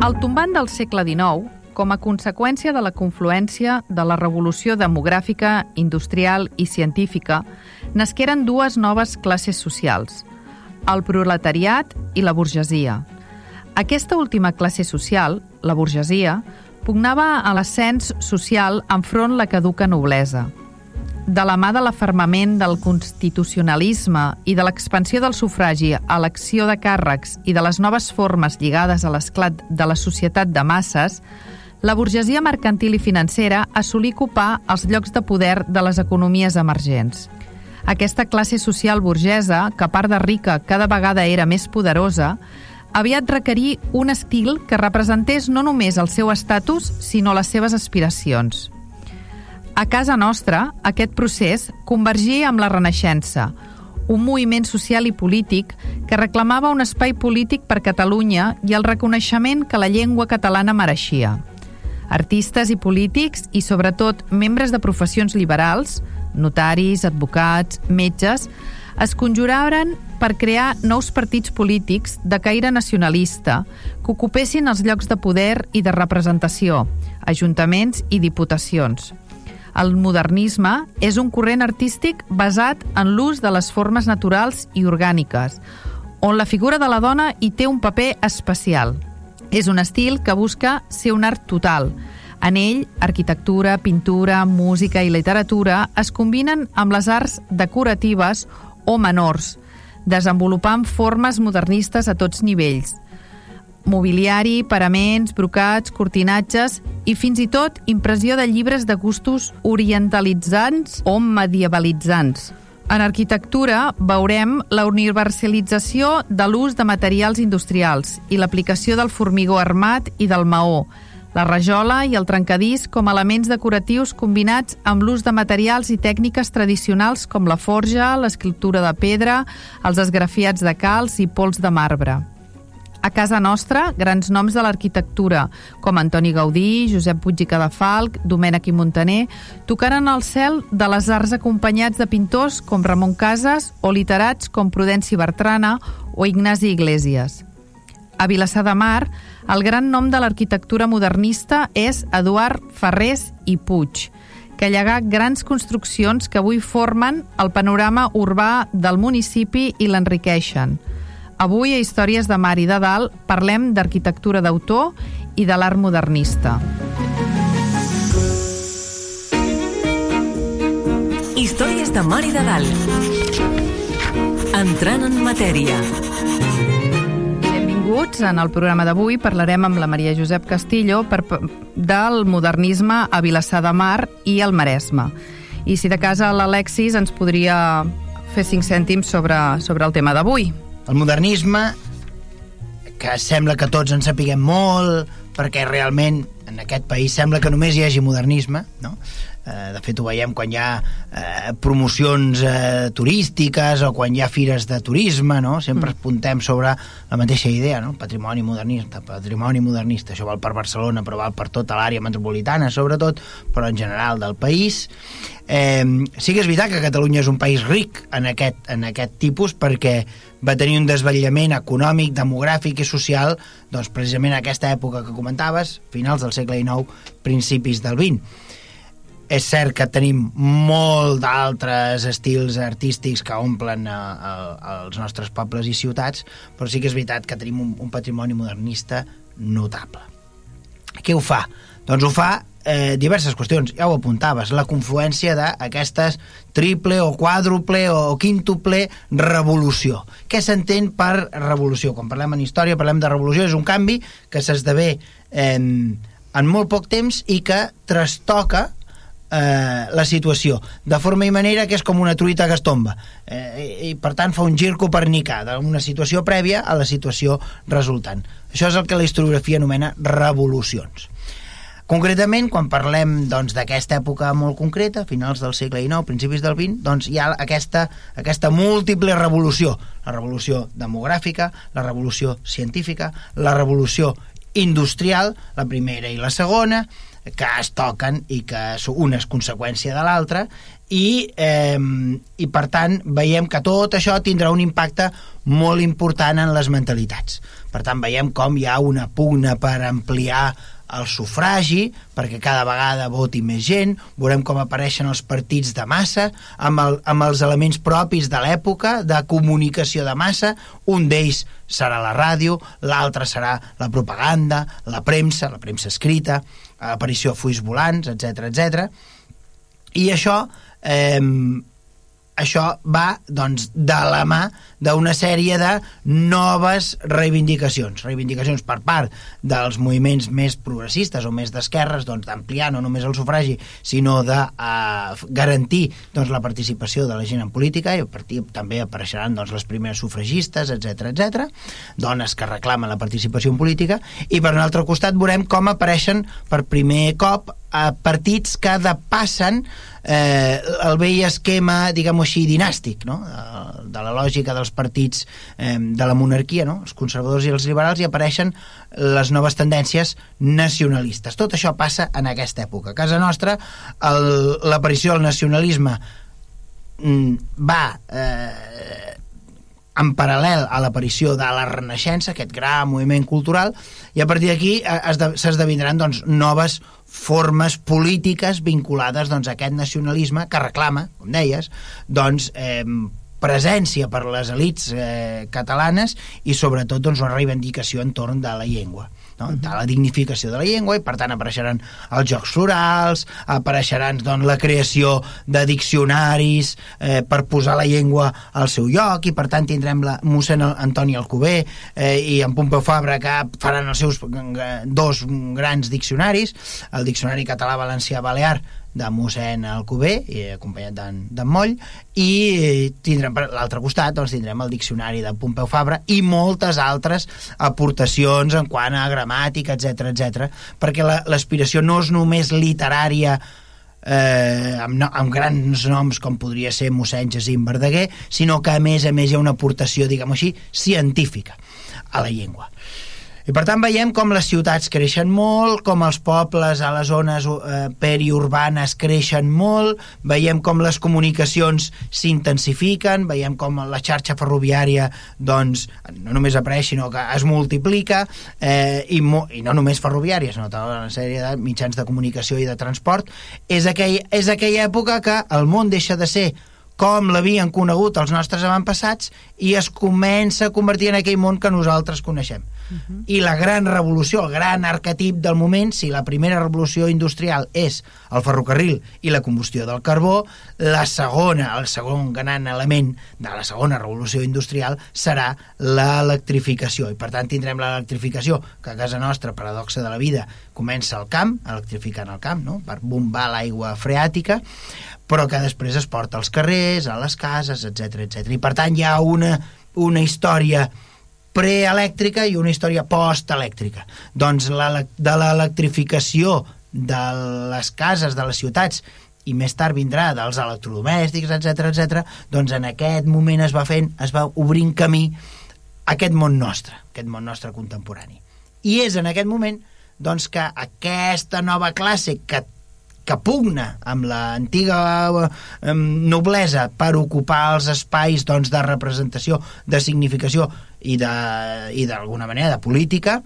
Al tombant del segle XIX, com a conseqüència de la confluència de la revolució demogràfica, industrial i científica, nasqueren dues noves classes socials, el proletariat i la burgesia. Aquesta última classe social, la burgesia, pugnava a l'ascens social enfront la caduca noblesa – de la mà de l'afermament del constitucionalisme i de l'expansió del sufragi a l'acció de càrrecs i de les noves formes lligades a l'esclat de la societat de masses, la burgesia mercantil i financera assolí ocupar els llocs de poder de les economies emergents. Aquesta classe social burgesa, que a part de rica cada vegada era més poderosa, aviat requerí un estil que representés no només el seu estatus, sinó les seves aspiracions. A casa nostra, aquest procés convergia amb la Renaixença, un moviment social i polític que reclamava un espai polític per Catalunya i el reconeixement que la llengua catalana mereixia. Artistes i polítics, i sobretot membres de professions liberals, notaris, advocats, metges, es conjuraren per crear nous partits polítics de caire nacionalista que ocupessin els llocs de poder i de representació, ajuntaments i diputacions. El modernisme és un corrent artístic basat en l'ús de les formes naturals i orgàniques, on la figura de la dona hi té un paper especial. És un estil que busca ser un art total. En ell, arquitectura, pintura, música i literatura es combinen amb les arts decoratives o menors, desenvolupant formes modernistes a tots nivells – mobiliari, paraments, brocats, cortinatges i fins i tot impressió de llibres de gustos orientalitzants o medievalitzants. En arquitectura veurem la universalització de l'ús de materials industrials i l'aplicació del formigó armat i del maó, la rajola i el trencadís com elements decoratius combinats amb l'ús de materials i tècniques tradicionals com la forja, l'escriptura de pedra, els esgrafiats de calç i pols de marbre. A casa nostra, grans noms de l'arquitectura, com Antoni Gaudí, Josep Puig i Cadafalc, Domènec i Montaner, tocaren el cel de les arts acompanyats de pintors com Ramon Casas o literats com Prudenci Bertrana o Ignasi Iglesias. A Vilassar de Mar, el gran nom de l'arquitectura modernista és Eduard Ferrés i Puig, que llegà grans construccions que avui formen el panorama urbà del municipi i l'enriqueixen – Avui a Històries de Mar i de Dalt parlem d'arquitectura d'autor i de l'art modernista. Històries de Mar i de Dalt. Entrant en matèria. Benvinguts. En el programa d'avui parlarem amb la Maria Josep Castillo per, del modernisme a Vilassar de Mar i al Maresme. I si de casa l'Alexis ens podria fer cinc cèntims sobre, sobre el tema d'avui. El modernisme, que sembla que tots en sapiguem molt, perquè realment en aquest país sembla que només hi hagi modernisme, no? Eh, de fet, ho veiem quan hi ha eh, promocions eh, turístiques o quan hi ha fires de turisme, no? Sempre mm. puntem sobre la mateixa idea, no? Patrimoni modernista, patrimoni modernista. Això val per Barcelona, però val per tota l'àrea metropolitana, sobretot, però en general del país. Eh, sí que és veritat que Catalunya és un país ric en aquest, en aquest tipus perquè va tenir un desvetllament econòmic, demogràfic i social doncs precisament en aquesta època que comentaves, finals del segle XIX, principis del XX és cert que tenim molt d'altres estils artístics que omplen a, a, els nostres pobles i ciutats, però sí que és veritat que tenim un, un patrimoni modernista notable. Què ho fa? Doncs ho fa eh, diverses qüestions, ja ho apuntaves, la confluència d'aquestes triple o quàdruple o quíntuple revolució. Què s'entén per revolució? Quan parlem en història parlem de revolució, és un canvi que s'esdevé eh, en molt poc temps i que trastoca eh, la situació, de forma i manera que és com una truita que es tomba, eh, i per tant fa un gir copernicà d'una situació prèvia a la situació resultant. Això és el que la historiografia anomena revolucions. Concretament, quan parlem doncs, d'aquesta doncs, època molt concreta, finals del segle XIX, principis del XX, doncs hi ha aquesta, aquesta múltiple revolució. La revolució demogràfica, la revolució científica, la revolució industrial, la primera i la segona, que es toquen i que una és conseqüència de l'altra i, eh, i per tant veiem que tot això tindrà un impacte molt important en les mentalitats. Per tant veiem com hi ha una pugna per ampliar el sufragi, perquè cada vegada voti més gent, veurem com apareixen els partits de massa, amb, el, amb els elements propis de l'època, de comunicació de massa, un d'ells serà la ràdio, l'altre serà la propaganda, la premsa, la premsa escrita, l'aparició de fulls volants, etc etc. I això eh, això va doncs, de la mà d'una sèrie de noves reivindicacions, reivindicacions per part dels moviments més progressistes o més d'esquerres, doncs d'ampliar no només el sufragi, sinó de uh, garantir doncs, la participació de la gent en política, i a partir també apareixeran doncs, les primeres sufragistes, etc etc, dones que reclamen la participació en política, i per un altre costat veurem com apareixen per primer cop a partits que depassen eh, el vell esquema, diguem-ho així, dinàstic, no? de, de la lògica dels partits eh, de la monarquia, no? els conservadors i els liberals, i apareixen les noves tendències nacionalistes. Tot això passa en aquesta època. A casa nostra, l'aparició del nacionalisme mm, va eh, en paral·lel a l'aparició de la Renaixença, aquest gran moviment cultural, i a partir d'aquí eh, s'esdevindran doncs, noves formes polítiques vinculades doncs, a aquest nacionalisme que reclama, com deies, doncs, eh, presència per les elites eh, catalanes i sobretot doncs, una reivindicació entorn de la llengua no? de la dignificació de la llengua i per tant apareixeran els jocs florals apareixeran doncs, la creació de diccionaris eh, per posar la llengua al seu lloc i per tant tindrem la mossèn Antoni Alcubé eh, i en Pompeu Fabra que faran els seus eh, dos grans diccionaris el diccionari català-valencià balear de mossèn Alcubé, i acompanyat d'en Moll, i tindrem per l'altre costat doncs, tindrem el diccionari de Pompeu Fabra i moltes altres aportacions en quant a gramàtica, etc etc, perquè l'aspiració no és només literària eh, amb, no, amb grans noms com podria ser mossèn Jacint Verdaguer, sinó que a més a més hi ha una aportació, diguem així, científica a la llengua. I per tant veiem com les ciutats creixen molt, com els pobles a les zones eh, periurbanes creixen molt, veiem com les comunicacions s'intensifiquen, veiem com la xarxa ferroviària doncs, no només apareix, sinó que es multiplica, eh, i, mo i no només ferroviària, sinó tota una sèrie de mitjans de comunicació i de transport. És, aquell, és aquella època que el món deixa de ser com l'havien conegut els nostres avantpassats i es comença a convertir en aquell món que nosaltres coneixem. Uh -huh. I la gran revolució, el gran arquetip del moment, si la primera revolució industrial és el ferrocarril i la combustió del carbó, la segona, el segon gran element de la segona revolució industrial serà l'electrificació. I per tant tindrem l'electrificació, que a casa nostra, paradoxa de la vida, comença al camp, electrificant el camp, no? per bombar l'aigua freàtica, però que després es porta als carrers, a les cases, etc etc. I per tant hi ha una, una història preelèctrica i una història postelèctrica. Doncs la, de l'electrificació de les cases, de les ciutats, i més tard vindrà dels electrodomèstics, etc etc. doncs en aquest moment es va fent, es va obrint camí aquest món nostre, aquest món nostre contemporani. I és en aquest moment doncs, que aquesta nova classe que que pugna amb l'antiga eh, noblesa per ocupar els espais doncs, de representació, de significació i d'alguna manera de política,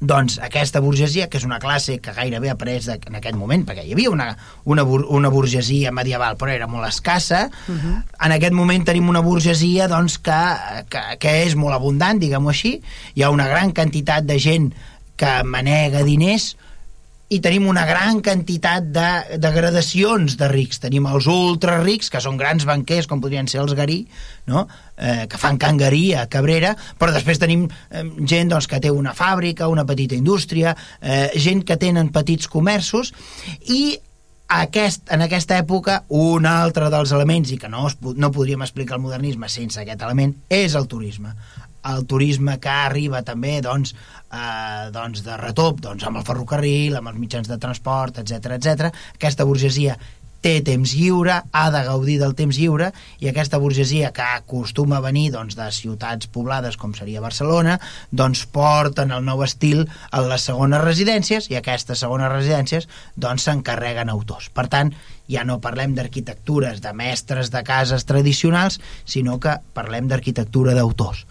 doncs aquesta burgesia, que és una classe que gairebé ha pres de, en aquest moment, perquè hi havia una, una, una burgesia medieval, però era molt escassa, uh mhm. -huh. en aquest moment tenim una burgesia doncs, que, que, que és molt abundant, diguem-ho així, hi ha una gran quantitat de gent que manega diners, i tenim una gran quantitat de, de gradacions de rics. Tenim els ultra rics, que són grans banquers, com podrien ser els Garí, no? eh, que fan cangueria a Cabrera, però després tenim eh, gent doncs, que té una fàbrica, una petita indústria, eh, gent que tenen petits comerços, i aquest, en aquesta època un altre dels elements i que no, no podríem explicar el modernisme sense aquest element és el turisme el turisme que arriba també doncs, eh, doncs de retop doncs, amb el ferrocarril, amb els mitjans de transport, etc etc. Aquesta burgesia té temps lliure, ha de gaudir del temps lliure i aquesta burgesia que acostuma a venir doncs, de ciutats poblades com seria Barcelona, doncs porten el nou estil a les segones residències i aquestes segones residències doncs s'encarreguen autors. Per tant, ja no parlem d'arquitectures de mestres de cases tradicionals, sinó que parlem d'arquitectura d'autors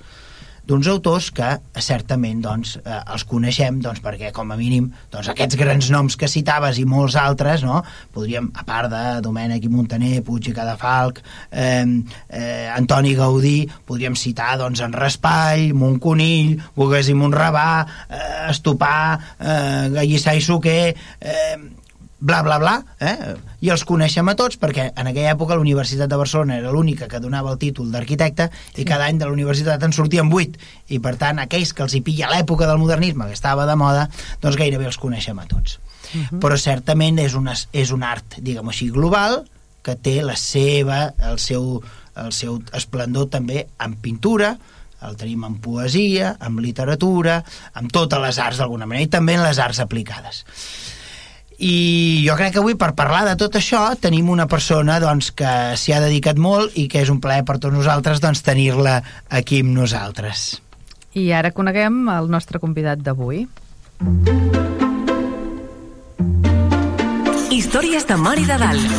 d'uns autors que certament doncs, eh, els coneixem doncs, perquè com a mínim doncs, aquests grans noms que citaves i molts altres no? podríem, a part de Domènec i Montaner, Puig i Cadafalc eh, eh, Antoni Gaudí podríem citar doncs, en Raspall Montconill, Bogués i Montrabà eh, Estopà eh, Gallissà i Suquer eh, bla, bla, bla, eh? i els coneixem a tots perquè en aquella època la Universitat de Barcelona era l'única que donava el títol d'arquitecte sí. i cada any de la universitat en sortien vuit i per tant aquells que els hi pilla l'època del modernisme que estava de moda, doncs gairebé els coneixem a tots. Uh mhm. -huh. Però certament és, una, és un art, diguem així, global que té la seva, el seu, el seu esplendor també en pintura, el tenim en poesia, en literatura, amb totes les arts d'alguna manera, i també en les arts aplicades i jo crec que avui per parlar de tot això tenim una persona doncs, que s'hi ha dedicat molt i que és un plaer per tots nosaltres doncs, tenir-la aquí amb nosaltres. I ara coneguem el nostre convidat d'avui. Històries de Mar i de Dalt.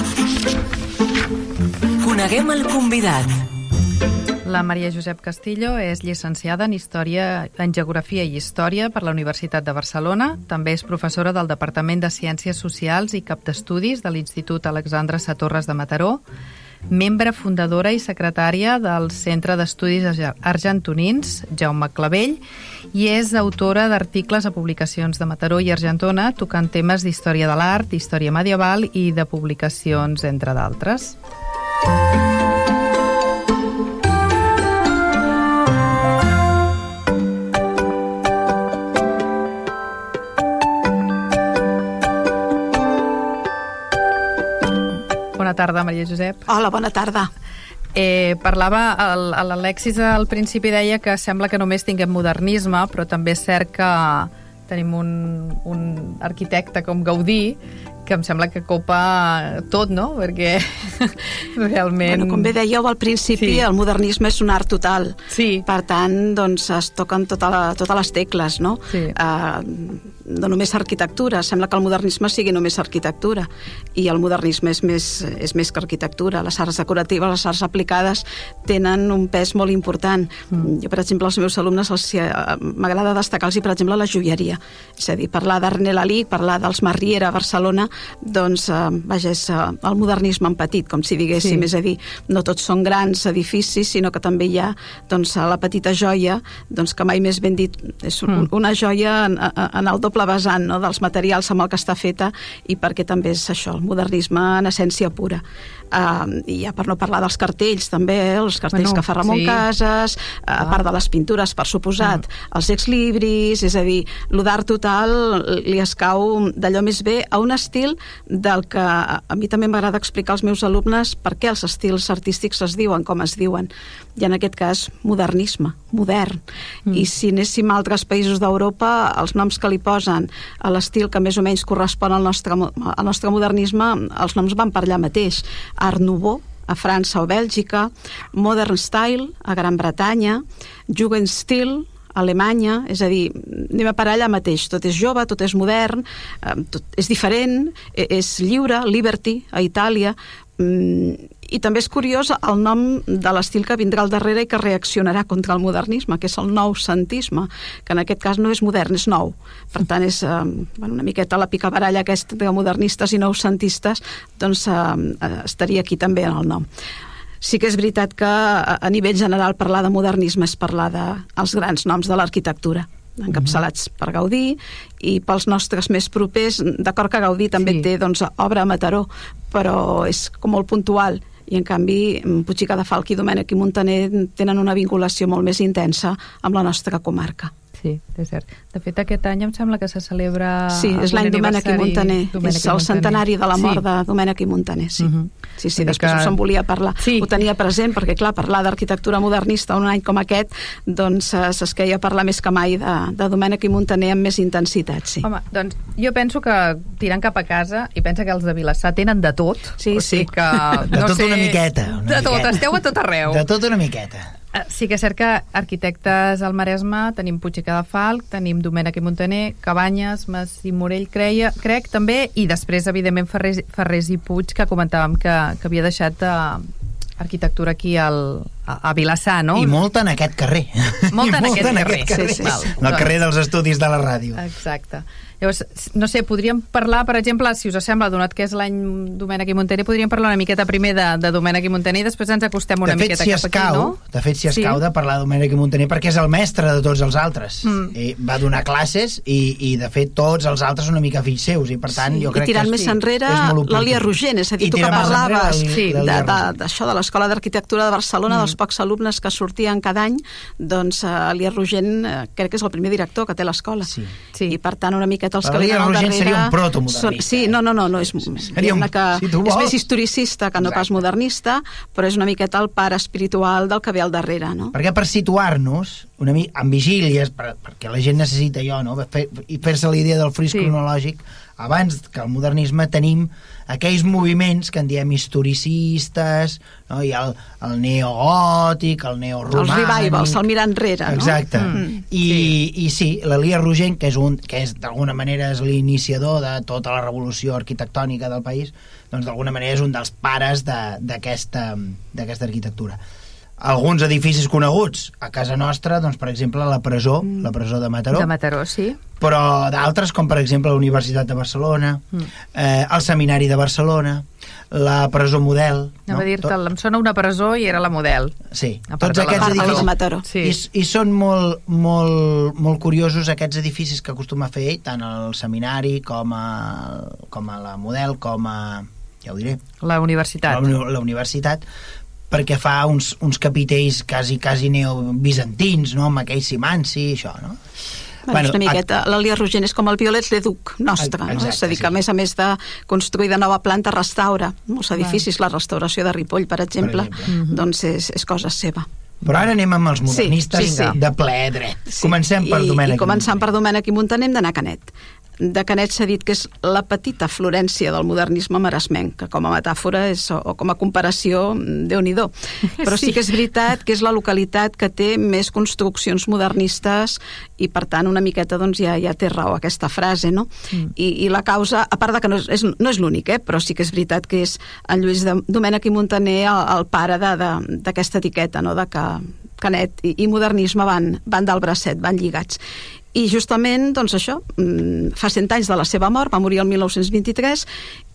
Coneguem el convidat. La Maria Josep Castillo és llicenciada en Història, en Geografia i Història per la Universitat de Barcelona. També és professora del Departament de Ciències Socials i cap d'estudis de l'Institut Alexandre Satorres de Mataró, membre fundadora i secretària del Centre d'Estudis Argentonins, Jaume Clavell, i és autora d'articles a publicacions de Mataró i Argentona tocant temes d'història de l'art, història medieval i de publicacions, entre d'altres. Bona tarda, Maria Josep. Hola, bona tarda. Eh, parlava, l'Alexis al principi deia que sembla que només tinguem modernisme, però també és cert que tenim un, un arquitecte com Gaudí que em sembla que copa tot, no? Perquè realment... Bueno, com bé dèieu al principi, sí. el modernisme és un art total. Sí. Per tant, doncs, es toquen tota la, totes les tecles, no? Sí. Uh, no només arquitectura, sembla que el modernisme sigui només arquitectura, i el modernisme és més, és més que arquitectura. Les arts decoratives, les arts aplicades, tenen un pes molt important. Mm. Jo, per exemple, als meus alumnes els, eh, m'agrada destacar-los, per exemple, la joieria. És a dir, parlar d'Arne Lalí, parlar dels Marriera a Barcelona, doncs, eh, vaja, és eh, el modernisme en petit, com si diguéssim, sí. és a dir, no tots són grans edificis, sinó que també hi ha doncs, la petita joia, doncs, que mai més ben dit, és mm. una joia en, en el doble vessant no? dels materials amb el que està feta i perquè també és això, el modernisme en essència pura. Uh, I ja per no parlar dels cartells també, eh? els cartells bueno, que fa Ramon sí. Cases, uh, a part de les pintures, per suposat, uh. els ex-libris, és a dir, l'udart total li escau d'allò més bé a un estil del que a mi també m'agrada explicar als meus alumnes per què els estils artístics es diuen com es diuen i en aquest cas modernisme, modern. Mm. I si anéssim a altres països d'Europa, els noms que li posen a l'estil que més o menys correspon al nostre, al nostre modernisme, els noms van per allà mateix. Art Nouveau, a França o Bèlgica, Modern Style, a Gran Bretanya, Jugendstil, a Alemanya, és a dir, anem a parar allà mateix, tot és jove, tot és modern, eh, tot és diferent, e, és lliure, Liberty, a Itàlia, mm, i també és curiós el nom de l'estil que vindrà al darrere i que reaccionarà contra el modernisme, que és el nou santisme, que en aquest cas no és modern, és nou. Per tant, és eh, bueno, una miqueta la picabaralla aquesta de modernistes i nous santistes, doncs eh, estaria aquí també en el nom. Sí que és veritat que a nivell general parlar de modernisme és parlar dels de grans noms de l'arquitectura encapçalats per Gaudí i pels nostres més propers, d'acord que Gaudí també sí. té doncs, obra a Mataró, però és com molt puntual i en canvi Puig i Cadafalc i Domènec i Montaner tenen una vinculació molt més intensa amb la nostra comarca. Sí. Sí, és cert. De fet, aquest any em sembla que se celebra... Sí, és l'any Domènec i Montaner. és el centenari de la mort sí. de Domènec i Montaner, sí. Uh Mhm. -huh. Sí, sí, Vull després que- que... se'n volia parlar. Sí. Ho tenia present, perquè, clar, parlar d'arquitectura modernista un any com aquest, doncs eh, s'esqueia parlar més que mai de, de Domènec i Montaner amb més intensitat, sí. Home, doncs jo penso que tirant cap a casa i pensa que els de Vilassar tenen de tot. Sí, o sí. sigui que... De no tot sé, una miqueta. Una de tot, miqueta. esteu a tot arreu. De tot una miqueta. Eh, Sí que és cert que arquitectes al Maresme tenim Puig i Cadafalc, tenim Domènec i Montaner, Cabanyes, Mas i Morell, creia, crec, també, i després, evidentment, Ferrés, Ferrés i Puig, que comentàvem que, que havia deixat uh, arquitectura aquí al, a, a Vilassar, no? I molta en aquest carrer. Molta en aquest carrer. carrer. Sí, sí. Val, En el carrer dels estudis de la ràdio. Exacte. Llavors, no sé, podríem parlar, per exemple, si us sembla, donat que és l'any Domènec i Montaner, podríem parlar una miqueta primer de, de Domènec i Montaner i després ens acostem una de fet, miqueta si cap aquí, escau, no? de fet, si Sí. escau de parlar de Domènec i Montaner perquè és el mestre de tots els altres. Mm. I va donar classes i, i, de fet, tots els altres una mica fills seus i, per tant, Sí, jo crec I tirant que més és, enrere, és molt oportú. l'Alia Rogent, és a dir, I tu que més enrere, parlaves Sí, d'això, de l'Escola d'Arquitectura de Barcelona, dels pocs alumnes que sortien cada any, doncs eh, Alia Rogent eh, crec que és el primer director que té l'escola. Sí. Sí. I per tant, una miqueta els que venen al darrere... seria un protomodernista, són- Sí, no, no, no, no és, Seria un- que si tu és vols. més historicista que no pas Exacte. modernista, però és una miqueta el pare espiritual del que ve al darrere, no? Perquè per situar-nos una mi amb vigílies, per, perquè la gent necessita allò, no? Fer, i fer-se la idea del fris sí. cronològic, abans que el modernisme tenim aquells moviments que en diem historicistes, no? hi ha el, el neogòtic, el Els neoromànic... revivals, el mirar enrere, no? Exacte. Mm. I, sí. I sí, l'Elia Rogent, que és, un, que és d'alguna manera és l'iniciador de tota la revolució arquitectònica del país, doncs d'alguna manera és un dels pares de- d'aquesta d'aquesta arquitectura. Alguns edificis coneguts a casa nostra, doncs per exemple la presó, mm. la presó de Mataró, De Mataró, sí. però d'altres com per exemple la Universitat de Barcelona, Mm. eh, el Seminari de Barcelona, la presó Model... Anava a dir-te, em sona una presó i era la model. Sí, tots de aquests de edificis... la Mataró. Sí. I, I són molt, molt, molt curiosos aquests edificis que acostuma a fer ell, tant al seminari com a, com a la Model, com a... ja ho diré, La universitat. la, la universitat, perquè fa uns, uns capitells quasi, quasi neobizantins, no?, amb aquell simanci, això, no? Bueno, una miqueta, l'Alia Rogent és com el Violet Leduc nostre, no? Exacte, és a dir, que sí. a més a més de construir de nova planta, restaura molts edificis, la restauració de Ripoll, per exemple, exemple. doncs és, és cosa seva. Però ara anem amb els modernistes sí, sí. de ple dret. Comencem per I, Domènec. I començant per Domènec i Montaner hem d'anar a Canet. De Canet s'ha dit que és la petita Florència del modernisme maresmenc, que com a metàfora és, o, com a comparació, déu nhi Però sí. Sí. que és veritat que és la localitat que té més construccions modernistes i, per tant, una miqueta doncs, ja, ja té raó aquesta frase, no? Mm. I, I la causa, a part de que no és, no és l'únic, eh? però sí que és veritat que és en Lluís de, Domènec i Montaner el, el pare de- de- d'aquesta etiqueta, no? de que Canet i, i modernisme van, van del bracet, van lligats. I justament, doncs això, mm, fa 100 anys de la seva mort, va morir el 1923,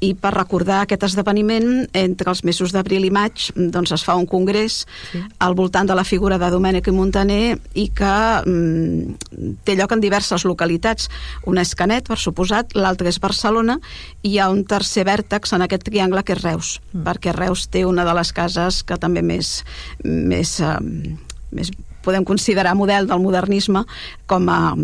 i per recordar aquest esdeveniment, entre els mesos d'abril i maig, doncs es fa un congrés Sí. al voltant de la figura de Domènec i Montaner i que mm, té lloc en diverses localitats. Una és Canet, per suposat, l'altra és Barcelona, i hi ha un tercer vèrtex en aquest triangle que és Reus, mm. perquè Reus té una de les cases que també més, més, eh, més podem considerar model del modernisme com a,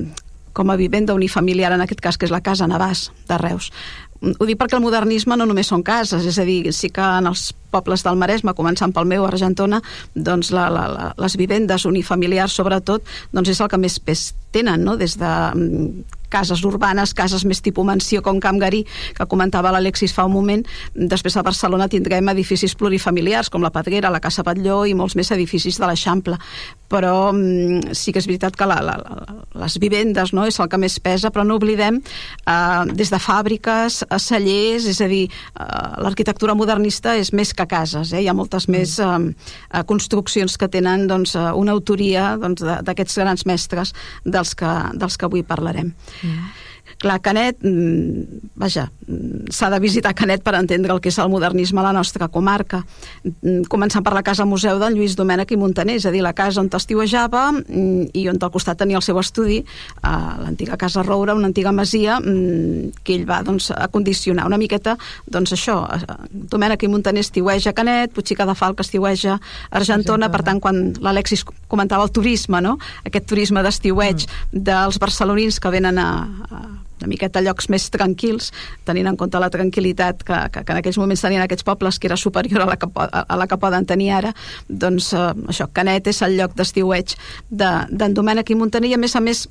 com a vivenda unifamiliar, en aquest cas, que és la Casa Navàs de Reus. Ho dic perquè el modernisme no només són cases, és a dir, sí que en els pobles del Maresme, començant pel meu, Argentona, doncs la, la, la, les vivendes unifamiliars, sobretot, doncs és el que més pes tenen, no? des de cases urbanes, cases més tipus mansió com Camp Garí, que comentava l'Alexis fa un moment, després a Barcelona tindrem edificis plurifamiliars com la Pedrera, la Casa Batlló i molts més edificis de l'Eixample però mm, sí que és veritat que la, la, les vivendes no, és el que més pesa, però no oblidem eh, des de fàbriques a cellers, és a dir, eh, l'arquitectura modernista és més que cases, eh? hi ha moltes més eh, eh, construccions que tenen doncs, eh, una autoria doncs, d'aquests grans mestres dels que, dels que avui parlarem. 嗯。Clar, Canet, mm, vaja, mm, s'ha de visitar Canet per entendre el que és el modernisme a la nostra comarca. Mm, començant per la casa museu d'en Lluís Domènech i Montaner, és a dir, la casa on estiuejava i on al costat tenia el seu estudi, a l'antiga casa Roura, una antiga masia, que ell va doncs, acondicionar una miqueta, doncs això, Domènech i Montaner estiueja Canet, Puigxica de Falc estiueja Argentona, Argentona, per tant, quan l'Alexis comentava el turisme, no? aquest turisme d'estiueig mm. dels barcelonins que venen a, a una miqueta llocs més tranquils, tenint en compte la tranquil·litat que, que, que en aquells moments tenien aquests pobles, que era superior a la que, a la que poden tenir ara, doncs eh, això, Canet és el lloc d'estiueig d'en de, Domènec i Montaner, i a més a més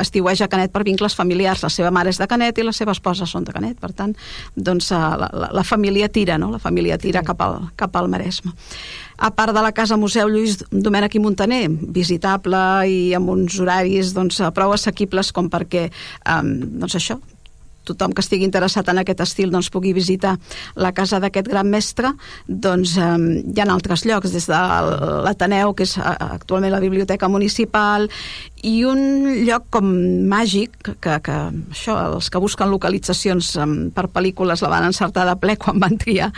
estiueig a Canet per vincles familiars. La seva mare és de Canet i les seves esposes són de Canet. Per tant, doncs, eh, la, la, la família tira, no? La família tira sí. cap, al, cap al Maresme. A part de la Casa Museu Lluís Domènech i Montaner, visitable i amb uns horaris doncs, prou assequibles com perquè, um, doncs això, tothom que estigui interessat en aquest estil doncs, pugui visitar la casa d'aquest gran mestre, doncs eh, hi ha altres llocs, des de l'Ateneu, que és actualment la Biblioteca Municipal, i un lloc com màgic, que, que això, els que busquen localitzacions per pel·lícules la van encertar de ple quan van triar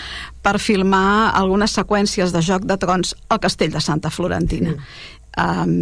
per filmar algunes seqüències de Joc de Trons al Castell de Santa Florentina. Sí Um,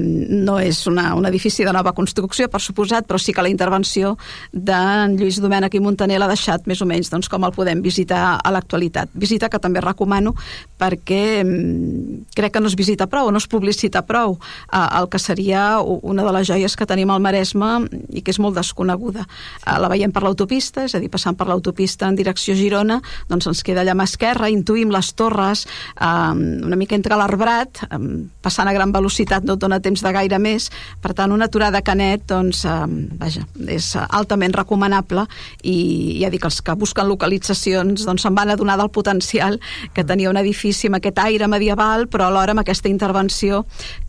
no és una, un edifici de nova construcció, per suposat, però sí que la intervenció d'en Lluís Domènech i Montaner l'ha deixat més o menys doncs, com el podem visitar a l'actualitat. Visita que també recomano perquè um, crec que no es visita prou, no es publicita prou uh, el que seria una de les joies que tenim al Maresme i que és molt desconeguda. Uh, la veiem per l'autopista, és a dir, passant per l'autopista en direcció Girona, doncs ens queda allà mà esquerra, intuïm les torres um, una mica entre l'arbrat, um, passant a gran velocitat no dona temps de gaire més, per tant una aturada a Canet doncs, eh, vaja, és altament recomanable i ja dic, els que busquen localitzacions doncs se'n van adonar del potencial que tenia un edifici amb aquest aire medieval però alhora amb aquesta intervenció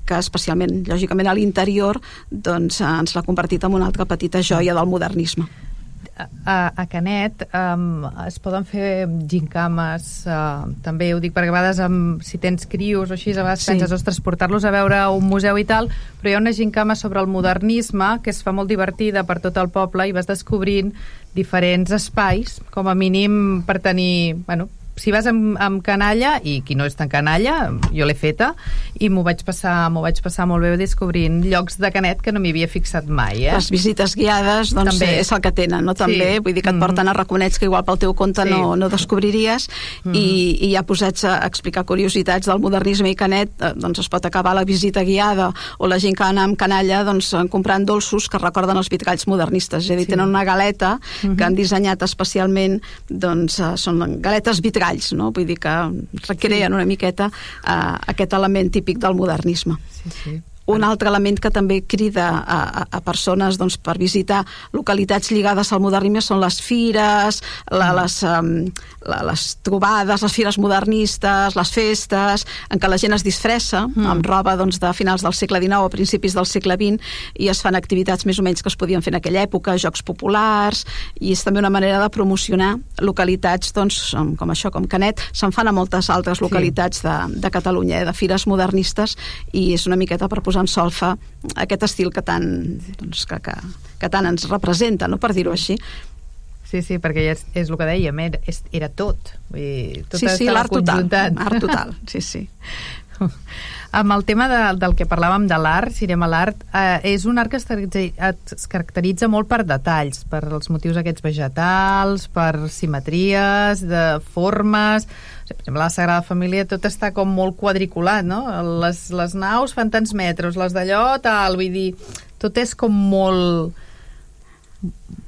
que especialment, lògicament, a l'interior doncs, ens l'ha convertit en una altra petita joia del modernisme a, a Canet um, es poden fer gincames uh, també ho dic perquè a vegades um, si tens crios o així a vegades sí. penses ostres, portar-los a veure un museu i tal però hi ha una gincama sobre el modernisme que es fa molt divertida per tot el poble i vas descobrint diferents espais com a mínim per tenir bueno, si vas amb, amb canalla, i qui no és tan canalla, jo l'he feta, i m'ho vaig, passar, vaig passar molt bé descobrint llocs de Canet que no m'hi havia fixat mai. Eh? Les visites guiades, doncs, També. és el que tenen, no? També, sí. vull dir que et porten mm -hmm. a raconets que igual pel teu compte sí. no, no descobriries, mm i, i ja posats a explicar curiositats del modernisme i Canet, eh, doncs es pot acabar la visita guiada, o la gent que anar amb canalla, doncs, comprant dolços que recorden els vitralls modernistes, és a dir, sí. tenen una galeta mm -hmm. que han dissenyat especialment, doncs, eh, són galetes vitralls galls, no? vull dir que recreen una miqueta uh, aquest element típic del modernisme. Sí, sí un altre element que també crida a, a, a persones doncs, per visitar localitats lligades al modernisme són les fires, la, les, um, la, les trobades, les fires modernistes, les festes, en què la gent es disfressa mm. amb roba doncs, de finals del segle XIX o principis del segle XX i es fan activitats més o menys que es podien fer en aquella època, jocs populars, i és també una manera de promocionar localitats doncs, com això, com Canet, se'n fan a moltes altres localitats sí. de, de Catalunya, eh, de fires modernistes, i és una miqueta per posar posar en solfa aquest estil que tant, doncs, que, que, que tant ens representa, no? per dir-ho així. Sí, sí, perquè és, és el que dèiem, era, era tot. Vull dir, tot sí, sí, l'art total, art total, sí, sí. Amb el tema de, del que parlàvem de l'art, si anem a l'art, eh, és un art que es, es caracteritza molt per detalls, per els motius aquests vegetals, per simetries, de formes per exemple, la Sagrada Família tot està com molt quadriculat, no? Les, les naus fan tants metres, les d'allò tal, vull dir, tot és com molt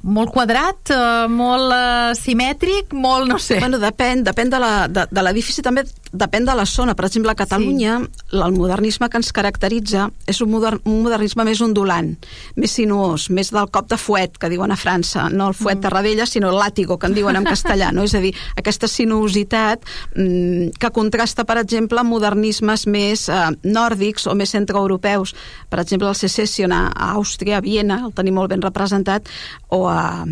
molt quadrat, eh, molt eh, simètric, molt, no sé. Bueno, depèn, depèn de l'edifici, de, de també depèn de la zona. Per exemple, a Catalunya, sí. el modernisme que ens caracteritza és un, modern, un modernisme més ondulant, més sinuós, més del cop de fuet, que diuen a França, no el fuet mm. de Radella, sinó el làtigo, que en diuen en castellà, no? És a dir, aquesta sinuositat mm, que contrasta, per exemple, amb modernismes més eh, nòrdics o més centroeuropeus. Per exemple, el Secession a, a Àustria, a Viena, el tenim molt ben representat, o a,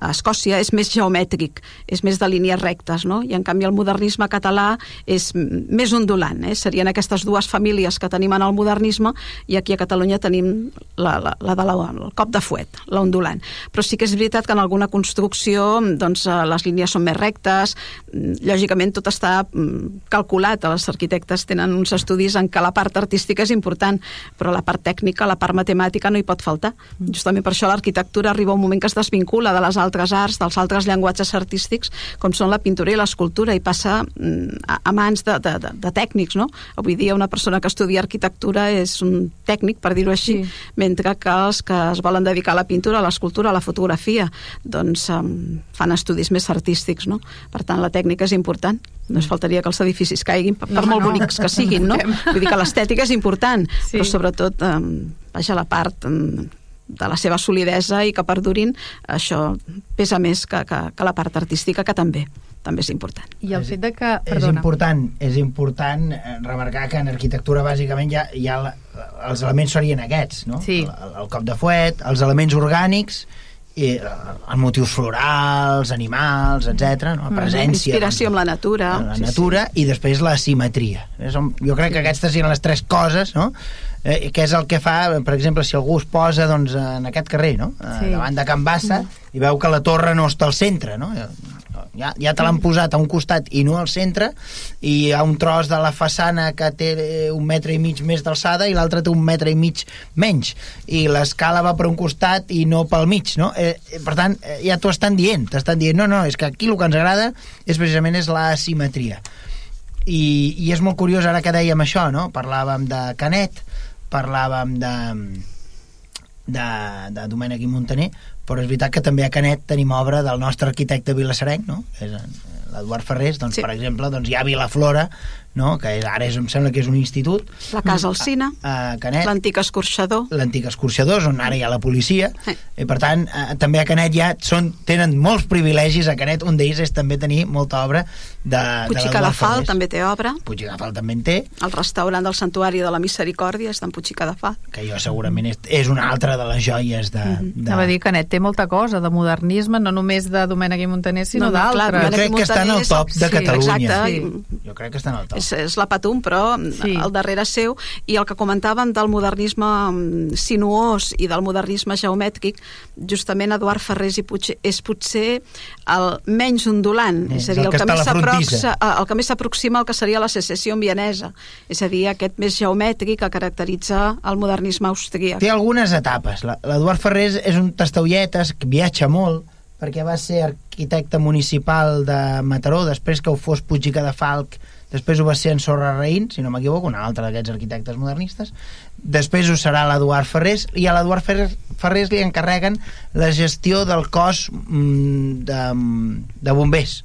a Escòcia és més geomètric, és més de línies rectes, no? I en canvi el modernisme català és més ondulant, eh? Serien aquestes dues famílies que tenim en el modernisme i aquí a Catalunya tenim la, la, la de la, el cop de fuet, la ondulant. Però sí que és veritat que en alguna construcció doncs, eh, les línies són més rectes, mm, lògicament tot està mm, calculat, els arquitectes tenen uns estudis en què la part artística és important, però la part tècnica, la part matemàtica no hi pot faltar. Mm. Justament per això l'arquitectura arriba un moment que es desvincula de les altres arts, dels altres llenguatges artístics, com són la pintura i l'escultura, i passa a, a mans de, de, de, de tècnics, no? Avui dia una persona que estudia arquitectura és un tècnic, per dir-ho així, sí. mentre que els que es volen dedicar a la pintura, a l'escultura, a la fotografia, doncs um, fan estudis més artístics, no? Per tant, la tècnica és important. No es faltaria que els edificis caiguin, per, no, molt no. bonics que siguin, no? Vull dir que l'estètica és important, sí. però sobretot, um, vaja, la part um, de la seva solidesa i que perdurin, això pesa més que, que, que la part artística, que també també és important. I el fet de que... Perdona. És important, és important eh, remarcar que en arquitectura bàsicament ja, ja la, els elements serien aquests, no? Sí. El, el cop de fuet, els elements orgànics, i eh, els motius florals, animals, etc. No? La mm, presència... Inspiració amb la natura. Amb la natura sí, sí. i després la simetria. Jo crec que aquestes serien les tres coses, no? Eh, que és el que fa, per exemple, si algú es posa doncs, en aquest carrer, no? Eh, sí. davant de Can Bassa, i veu que la torre no està al centre, no? Ja, ja te l'han posat a un costat i no al centre, i hi ha un tros de la façana que té un metre i mig més d'alçada i l'altre té un metre i mig menys, i l'escala va per un costat i no pel mig, no? Eh, eh per tant, eh, ja t'ho estan dient, t'estan dient, no, no, és que aquí el que ens agrada és precisament és la simetria. I, i és molt curiós ara que dèiem això, no? Parlàvem de Canet, parlàvem de, de, de Domènec i Montaner, però és veritat que també a Canet tenim obra del nostre arquitecte vilassarenc, no? és l'Eduard Ferrés, doncs, sí. per exemple, doncs, hi ha Vilaflora, no? que ara és, em sembla que és un institut. La Casa Alcina, l'antic escorxador. L'antic escorxador, on ara hi ha la policia. Sí. I, per tant, eh, també a Canet ja són, tenen molts privilegis. A Canet un d'ells és també tenir molta obra de, Puig i Cadafal també té obra. Puig i Cadafal també en té. El restaurant del Santuari de la Misericòrdia és d'en Puig i Cadafal. Que jo segurament és, és una altra de les joies de... Mm -hmm. de... Anava a dir, Canet té molta cosa de modernisme, no només de Domènec i Montaner, sinó no, no, d'altres. Jo crec que està en el top de Catalunya. Exacte. Sí. Jo crec que està en el top. És, és la Patum, però sí. al darrere seu, i el que comentàvem del modernisme mm, sinuós i del modernisme geomètric, justament Eduard Ferrés i Puig és potser el menys ondulant, eh, és a dir, el, el que, més el que més s'aproxima al que seria la secessió vienesa, és a dir, aquest més geomètric que caracteritza el modernisme austríac. Té algunes etapes. L'Eduard Ferrés és un tastaulletes que viatja molt, perquè va ser arquitecte municipal de Mataró, després que ho fos Puig i Cadafalc, després ho va ser en Sorra Reín, si no m'equivoco, un altre d'aquests arquitectes modernistes, després ho serà l'Eduard Ferrés, i a l'Eduard Ferrés, Ferrés li encarreguen la gestió del cos mm, de, de bombers.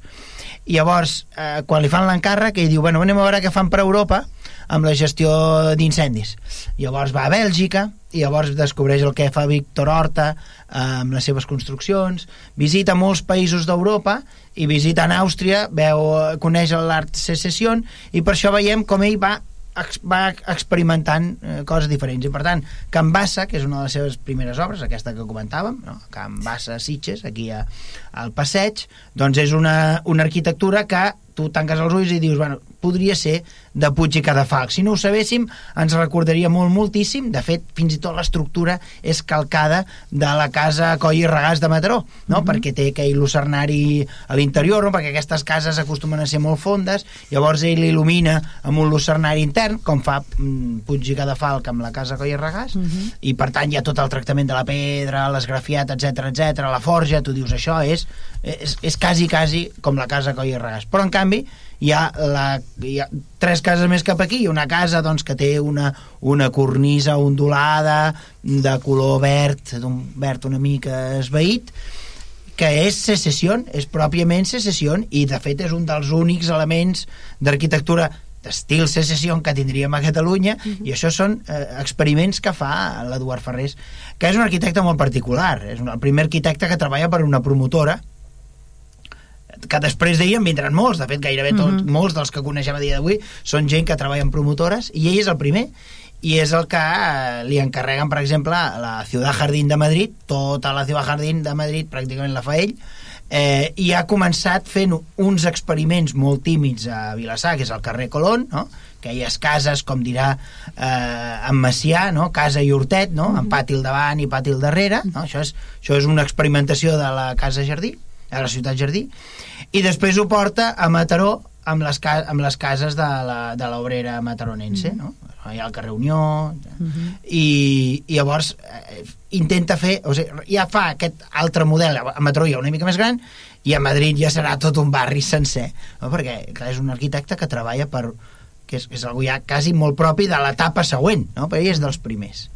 I llavors, eh, quan li fan l'encàrrec, ell diu, bueno, anem a veure què fan per Europa, amb la gestió d'incendis. Llavors va a Bèlgica, i llavors descobreix el que fa Víctor Horta eh, amb les seves construccions, visita molts països d'Europa i visita en Àustria, veu, coneix l'art secessió i per això veiem com ell va va experimentant eh, coses diferents i per tant Can Bassa, que és una de les seves primeres obres aquesta que comentàvem no? Can Bassa Sitges, aquí a, al passeig doncs és una, una arquitectura que tu tanques els ulls i dius, bueno, podria ser de Puig i Cadafalc. Si no ho sabéssim, ens recordaria molt, moltíssim. De fet, fins i tot l'estructura és calcada de la casa Coll i Regàs de Mataró, no? Mm -hmm. perquè té aquell lucernari a l'interior, no? perquè aquestes cases acostumen a ser molt fondes, llavors ell il·lumina amb un lucernari intern, com fa mm, Puig i Cadafalc amb la casa Coll i Regàs, mm -hmm. i per tant hi ha tot el tractament de la pedra, l'esgrafiat, etc etc, la forja, tu dius, això és, és, és quasi, quasi com la casa Coll i Regàs. Però, en canvi, canvi hi ha, la, hi ha tres cases més cap aquí, una casa doncs, que té una, una cornisa ondulada de color verd, d'un verd una mica esveït, que és secessió, és pròpiament secessió, i de fet és un dels únics elements d'arquitectura d'estil secessió que tindríem a Catalunya uh -huh. i això són eh, experiments que fa l'Eduard Ferrés que és un arquitecte molt particular és un, el primer arquitecte que treballa per una promotora que després d'ell en vindran molts, de fet gairebé mm -hmm. molts dels que coneixem a dia d'avui són gent que treballa en promotores i ell és el primer i és el que eh, li encarreguen, per exemple, a la Ciutat Jardín de Madrid, tota la Ciutat Jardín de Madrid pràcticament la fa ell, eh, i ha començat fent uns experiments molt tímids a Vilassar, que és el carrer Colón, no? aquelles cases, com dirà eh, en Macià, no? casa i hortet, no? Amb pati al davant i pati al darrere, no? això, és, això és una experimentació de la casa Jardí, de la ciutat Jardí, i després ho porta a Mataró amb les, amb les cases de l'obrera mataronense, mm -hmm. no? hi ha el carrer Unió, uh -huh. i, i llavors eh, intenta fer, o sigui, ja fa aquest altre model, a Mataró ha una mica més gran, i a Madrid ja serà tot un barri sencer, no? perquè clar, és un arquitecte que treballa per que és, és algú ja quasi molt propi de l'etapa següent, no? però ell és dels primers.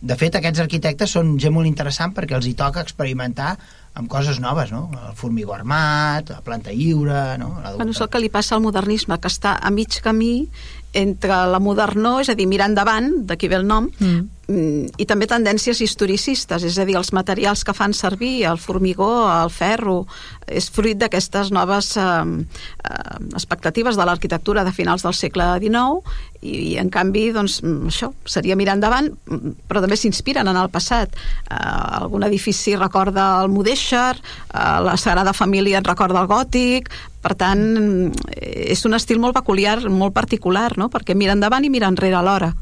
De fet, aquests arquitectes són gent molt interessant perquè els hi toca experimentar amb coses noves, no? El formigó armat, la planta lliure... No? La bueno, és el que li passa al modernisme, que està a mig camí entre la modernó, és a dir, mirar endavant, d'aquí ve el nom, mm. mm. i també tendències historicistes, és a dir, els materials que fan servir, el formigó, el ferro, és fruit d'aquestes noves eh, expectatives de l'arquitectura de finals del segle XIX i, i en canvi, doncs, mm, això seria mirar endavant, mm, però també s'inspiren en el passat. Eh, algun edifici recorda el Mudèixer, eh, la Sagrada Família en recorda el Gòtic, per tant, és un estil molt peculiar, molt particular, no? perquè mira endavant i mira enrere alhora.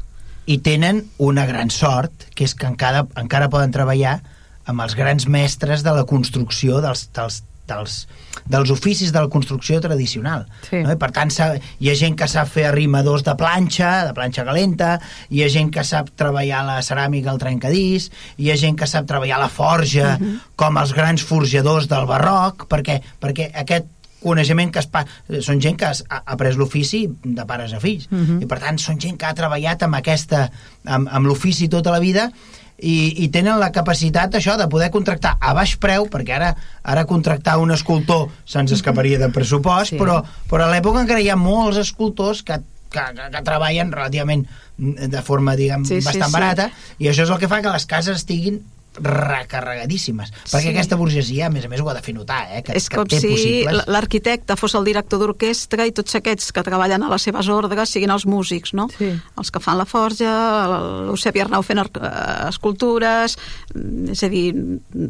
I tenen una gran sort, que és que encara, encara poden treballar amb els grans mestres de la construcció dels, dels, dels, dels oficis de la construcció tradicional. Sí. No? I per tant, hi ha gent que sap fer arrimadors de planxa, de planxa calenta, hi ha gent que sap treballar la ceràmica al trencadís, hi ha gent que sap treballar la forja, uh -huh. com els grans forjadors del barroc, perquè, perquè aquest coneixement que es pa... són gent que ha après l'ofici de pares a fills uh mhm. -huh. i per tant són gent que ha treballat amb aquesta amb, amb l'ofici tota la vida i, i tenen la capacitat això de poder contractar a baix preu, perquè ara ara contractar un escultor se'ns escaparia de pressupost, sí. però, però a l'època encara hi ha molts escultors que, que, que, que treballen relativament de forma, diguem, sí, bastant sí, barata, sí. i això és el que fa que les cases estiguin recarregadíssimes perquè sí. aquesta burgesia a més a més ho ha de fer notar eh? que, és que com si l'arquitecte fos el director d'orquestra i tots aquests que treballen a les seves ordres siguin els músics no? sí. els que fan la forja l'Eusebi Arnau fent eh, escultures mm, és a dir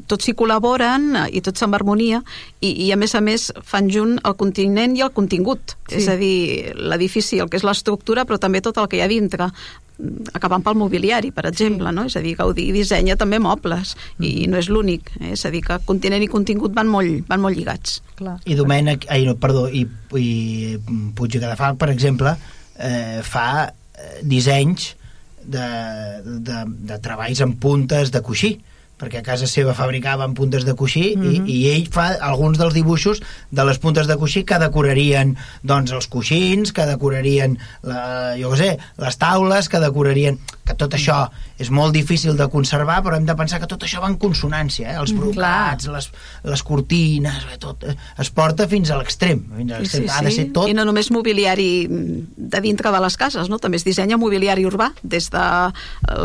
tots s'hi col·laboren i tots amb harmonia i, i a més a més fan junt el continent i el contingut sí. és a dir, l'edifici, el que és l'estructura però també tot el que hi ha dintre acabant pel mobiliari, per exemple, no? És a dir, Gaudí dissenya també mobles mm. i no és l'únic, eh? és a dir, que continent i contingut van molt, van molt lligats. Clar. I Domènec, ai, no, perdó, i, i Puig de Cadafalc, per exemple, eh, fa eh, dissenys de, de, de treballs en puntes de coixí perquè a casa seva fabricaven puntes de coixí mm -hmm. i, i ell fa alguns dels dibuixos de les puntes de coixí que decorarien doncs els coixins, que decorarien la, jo què sé, les taules, que decorarien que tot això és molt difícil de conservar, però hem de pensar que tot això va en consonància, eh? els mm, brocats, les, les cortines, tot, eh? es porta fins a l'extrem. Sí, sí, ha de ser tot... I no només mobiliari de dintre de les cases, no? també es dissenya mobiliari urbà, des de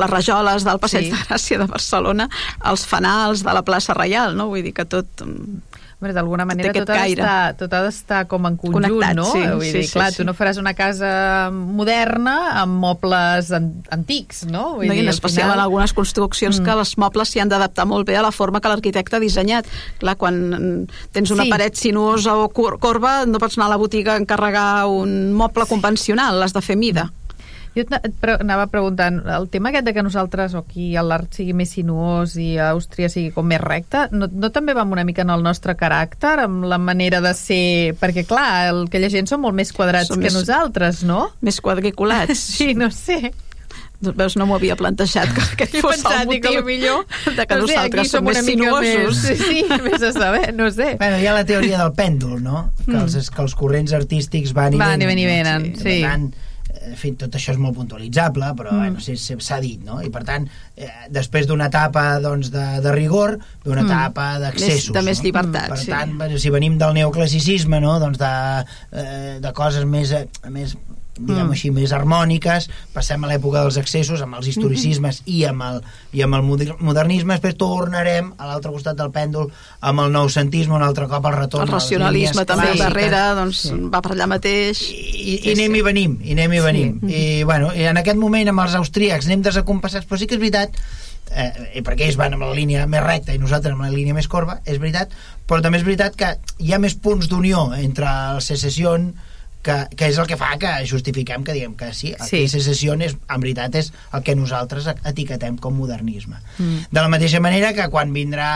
les rajoles del Passeig sí. de Gràcia de Barcelona als fanals de la plaça Reial, no? Vull dir que tot d'alguna manera tot ha, d'estar, tot ha d'estar com en conjunt, Connectat, no? Sí, Vull sí, dir, sí, clar, sí. tu no faràs una casa moderna amb mobles an antics, no? Vull no, dir, en especial final... en algunes construccions mm. que els mobles s'hi han d'adaptar molt bé a la forma que l'arquitecte ha dissenyat. Clar, quan tens una sí. paret sinuosa o corba, no pots anar a la botiga a encarregar un moble convencional, l'has de fer mida. Jo anava preguntant, el tema aquest de que nosaltres, o aquí l'art sigui més sinuós i a Àustria sigui com més recte, no, no també va una mica en el nostre caràcter, amb la manera de ser... Perquè, clar, el, aquella gent són molt més quadrats Som que més, nosaltres, no? Més quadriculats. sí, no sé. Veus, no m'ho havia plantejat que aquest fos pensat, el motiu millor, de que no sé, nosaltres som més sinuosos. Més, sí, més a saber, no sé. Bueno, hi ha la teoria del pèndol, no? Que, els, mm. que els corrents artístics van i van venen. Van i venen, sí. sí. Tant, en fi, tot això és molt puntualitzable, però mm. bueno, s'ha dit, no? I per tant, eh, després d'una etapa doncs, de, de rigor, d'una mm. etapa d'accessos. De més no? llibertat, Per sí. tant, si venim del neoclassicisme, no? doncs de, eh, de coses més, eh, més diguem Mm. així, més harmòniques, passem a l'època dels excessos, amb els historicismes i amb el, i amb el moder- modernisme, després tornarem a l'altre costat del pèndol amb el noucentisme, un altre cop el retorn El racionalisme també al clàssiques. darrere doncs, Sí. va per allà mateix. I, i anem i venim, i anem i venim. I, bueno, i en aquest moment amb els austríacs anem desacompassats, però sí que és veritat eh, i perquè ells van amb la línia més recta i nosaltres amb la línia més corba, és veritat, però també és veritat que hi ha més punts d'unió entre la secessió que, que és el que fa que justifiquem que diguem que sí, Sí. sí. que secessió és, en veritat és el que nosaltres etiquetem com modernisme. Mm. De la mateixa manera que quan vindrà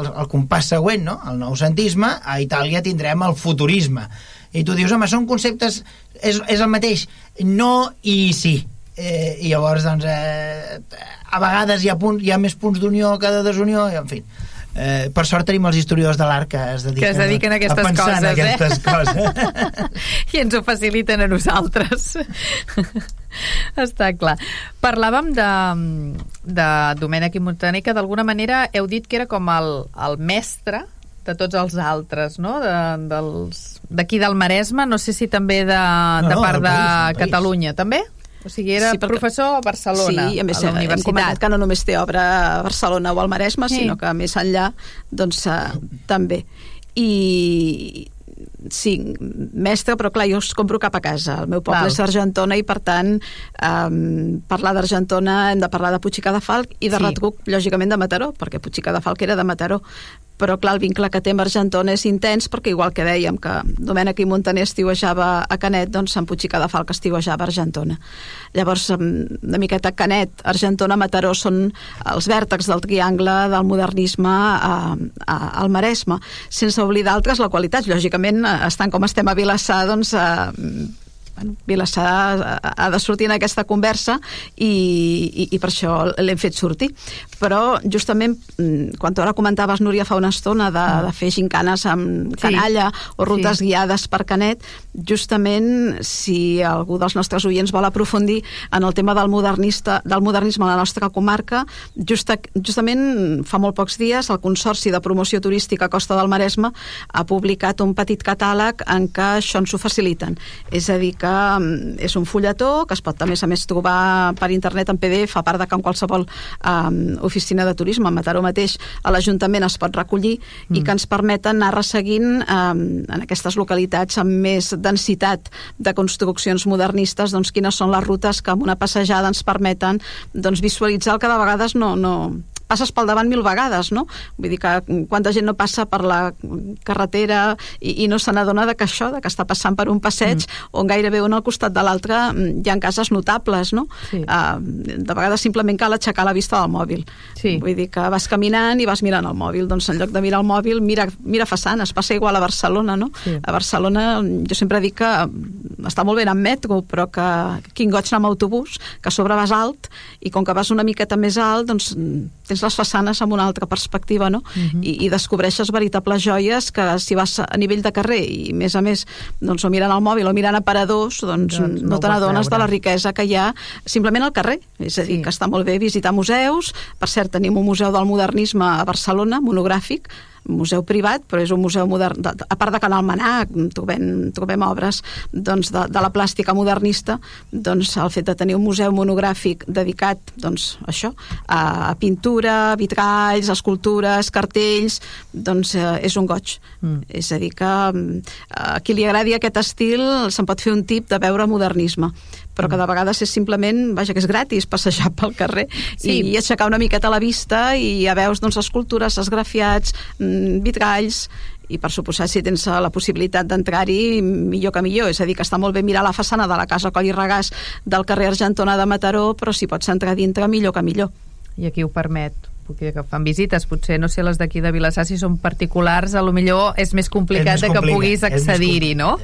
el, el compàs següent, no? el noucentisme, a Itàlia tindrem el futurisme. I tu dius, home, són conceptes... És, és el mateix. No i sí. Eh, I llavors, doncs, eh, a vegades hi ha, punt, hi ha més punts d'unió que de desunió, i en fi. Eh, per sort tenim els historiadors de l'art que es dediquen, Que es dediquen a aquestes pensar en coses, eh? aquestes coses. i ens ho faciliten a nosaltres. Està clar. Parlàvem de, de Domènec i Montaner, que d'alguna manera heu dit que era com el, el mestre de tots els altres, no? De, dels d'aquí del Maresme, no sé si també de, No, de no, part de país, del país. Catalunya, també? O sigui, era Sí, perquè- professor a Barcelona, sí, a més a la hem comentat universitat. que no només té obra a Barcelona o al Maresme, Sí. sinó que més enllà doncs, eh, també. I sí, mestre, però clar, jo us compro cap a casa. El meu poble Val. és d'Argentona i, per tant, um, parlar d'Argentona hem de parlar de Puig i Cadafalc i de Sí. Ratruc, lògicament, de Mataró, perquè Puig i Cadafalc era de Mataró. Però, clar, el vincle que té amb Argentona és intens, perquè igual que dèiem que Domènec i Montaner estiuejava a Canet, doncs en Puig i Cadafalc estiuejava a Argentona. Llavors, una miqueta Canet, Argentona, Mataró són els vèrtexs del triangle del modernisme a, a, al Maresme, sense oblidar altres la qualitat. Lògicament, eh, estant com estem a Vilassar, doncs... Eh, bueno, Vilassar ha- ha de sortir en aquesta conversa i, i, i per això l'hem fet sortir. Però justament, mm, quan tu ara comentaves, Núria, fa una estona de, de fer gincanes amb Sí. canalla o rutes Sí. guiades per Canet, justament si algú dels nostres oients vol aprofundir en el tema del, modernista, del modernisme a la nostra comarca, justa, justament fa molt pocs dies el Consorci de Promoció Turística Costa del Maresme ha publicat un petit catàleg en què això ens ho faciliten. És a dir, que mm, és un fulletó que es pot a més a més trobar per internet en PDF, a part de que en qualsevol um, oficina de turisme, a Mataró mateix, a l'Ajuntament es pot recollir mm. i que ens permeten anar resseguint um, en aquestes localitats amb més densitat de construccions modernistes doncs, quines són les rutes que amb una passejada ens permeten doncs, visualitzar el que de vegades no, no, passes pel davant mil vegades, no? Vull dir que quanta gent no passa per la carretera i, i no se n'adona de que això, de que està passant per un passeig mm. on gairebé un al costat de l'altre mm, hi ha cases notables, no? Sí. Uh, de vegades simplement cal aixecar la vista del mòbil. Sí. Vull dir que vas caminant i vas mirant el mòbil. Doncs en lloc de mirar el mòbil, mira, mira façanes. Passa igual a Barcelona, no? Sí. A Barcelona jo sempre dic que està molt anar amb metro, però que quin goig anar amb autobús, que a sobre vas alt i com que vas una miqueta més alt, doncs tens les façanes amb una altra perspectiva, no? Uh -huh. I, I descobreixes veritables joies que si vas a nivell de carrer i, a més a més, doncs, o mirant el mòbil o mirant aparadors, doncs, Doncs no no te n'adones de la riquesa que hi ha simplement al carrer. És a dir, Sí. que està molt bé visitar museus. Per cert, tenim un museu del modernisme a Barcelona, monogràfic, museu privat, però és un museu modern, de, a part de que Almanac trobem, trobem obres doncs, de, de la plàstica modernista, doncs el fet de tenir un museu monogràfic dedicat doncs, a això, a, a pintura, vitralls, escultures, cartells, doncs eh, és un goig. Mm. És a dir, que mm, a qui li agradi aquest estil se'n pot fer un tip de veure modernisme però que de vegades és simplement, vaja, que és gratis passejar pel carrer Sí. i, aixecar una miqueta la vista i ja veus doncs, escultures, esgrafiats, mm, vitralls i per suposar si tens la possibilitat d'entrar-hi millor que millor, és a dir que està molt bé mirar la façana de la casa Coll i Regàs del carrer Argentona de Mataró, però si pots entrar dintre millor que millor. I aquí ho permet perquè que fan visites, potser no sé les d'aquí de Vilassar si són particulars, a lo millor és més complicat És més que puguis accedir-hi, no?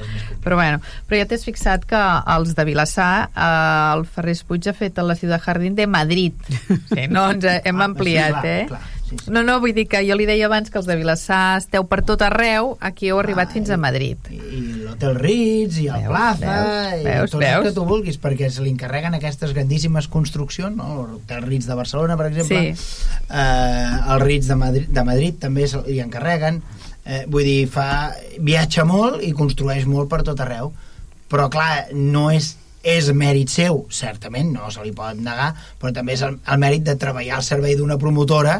Però bueno, però ja t'has fixat que els de Vilassar, eh, el Ferrés Puig ha fet a la Ciutat Jardín de Madrid. Sí, no, ens hem Ah, ampliat, sí, clar, eh? clar, sí, sí. No, no, vull dir que jo li deia abans que els de Vilassar esteu per tot arreu, aquí heu arribat Ah, fins a Madrid. i, i l'Hotel Ritz i el Veus, Plaza veus, i veus, tots veus. els que tu vulguis perquè se li encarreguen aquestes grandíssimes construccions no? l'Hotel Ritz de Barcelona per exemple Sí. eh, el Ritz de Madrid, de Madrid també se li encarreguen eh, vull dir, fa, viatja molt i construeix molt per tot arreu però clar, no és és mèrit seu, certament, no se li pot negar, però també és el, el mèrit de treballar al servei d'una promotora,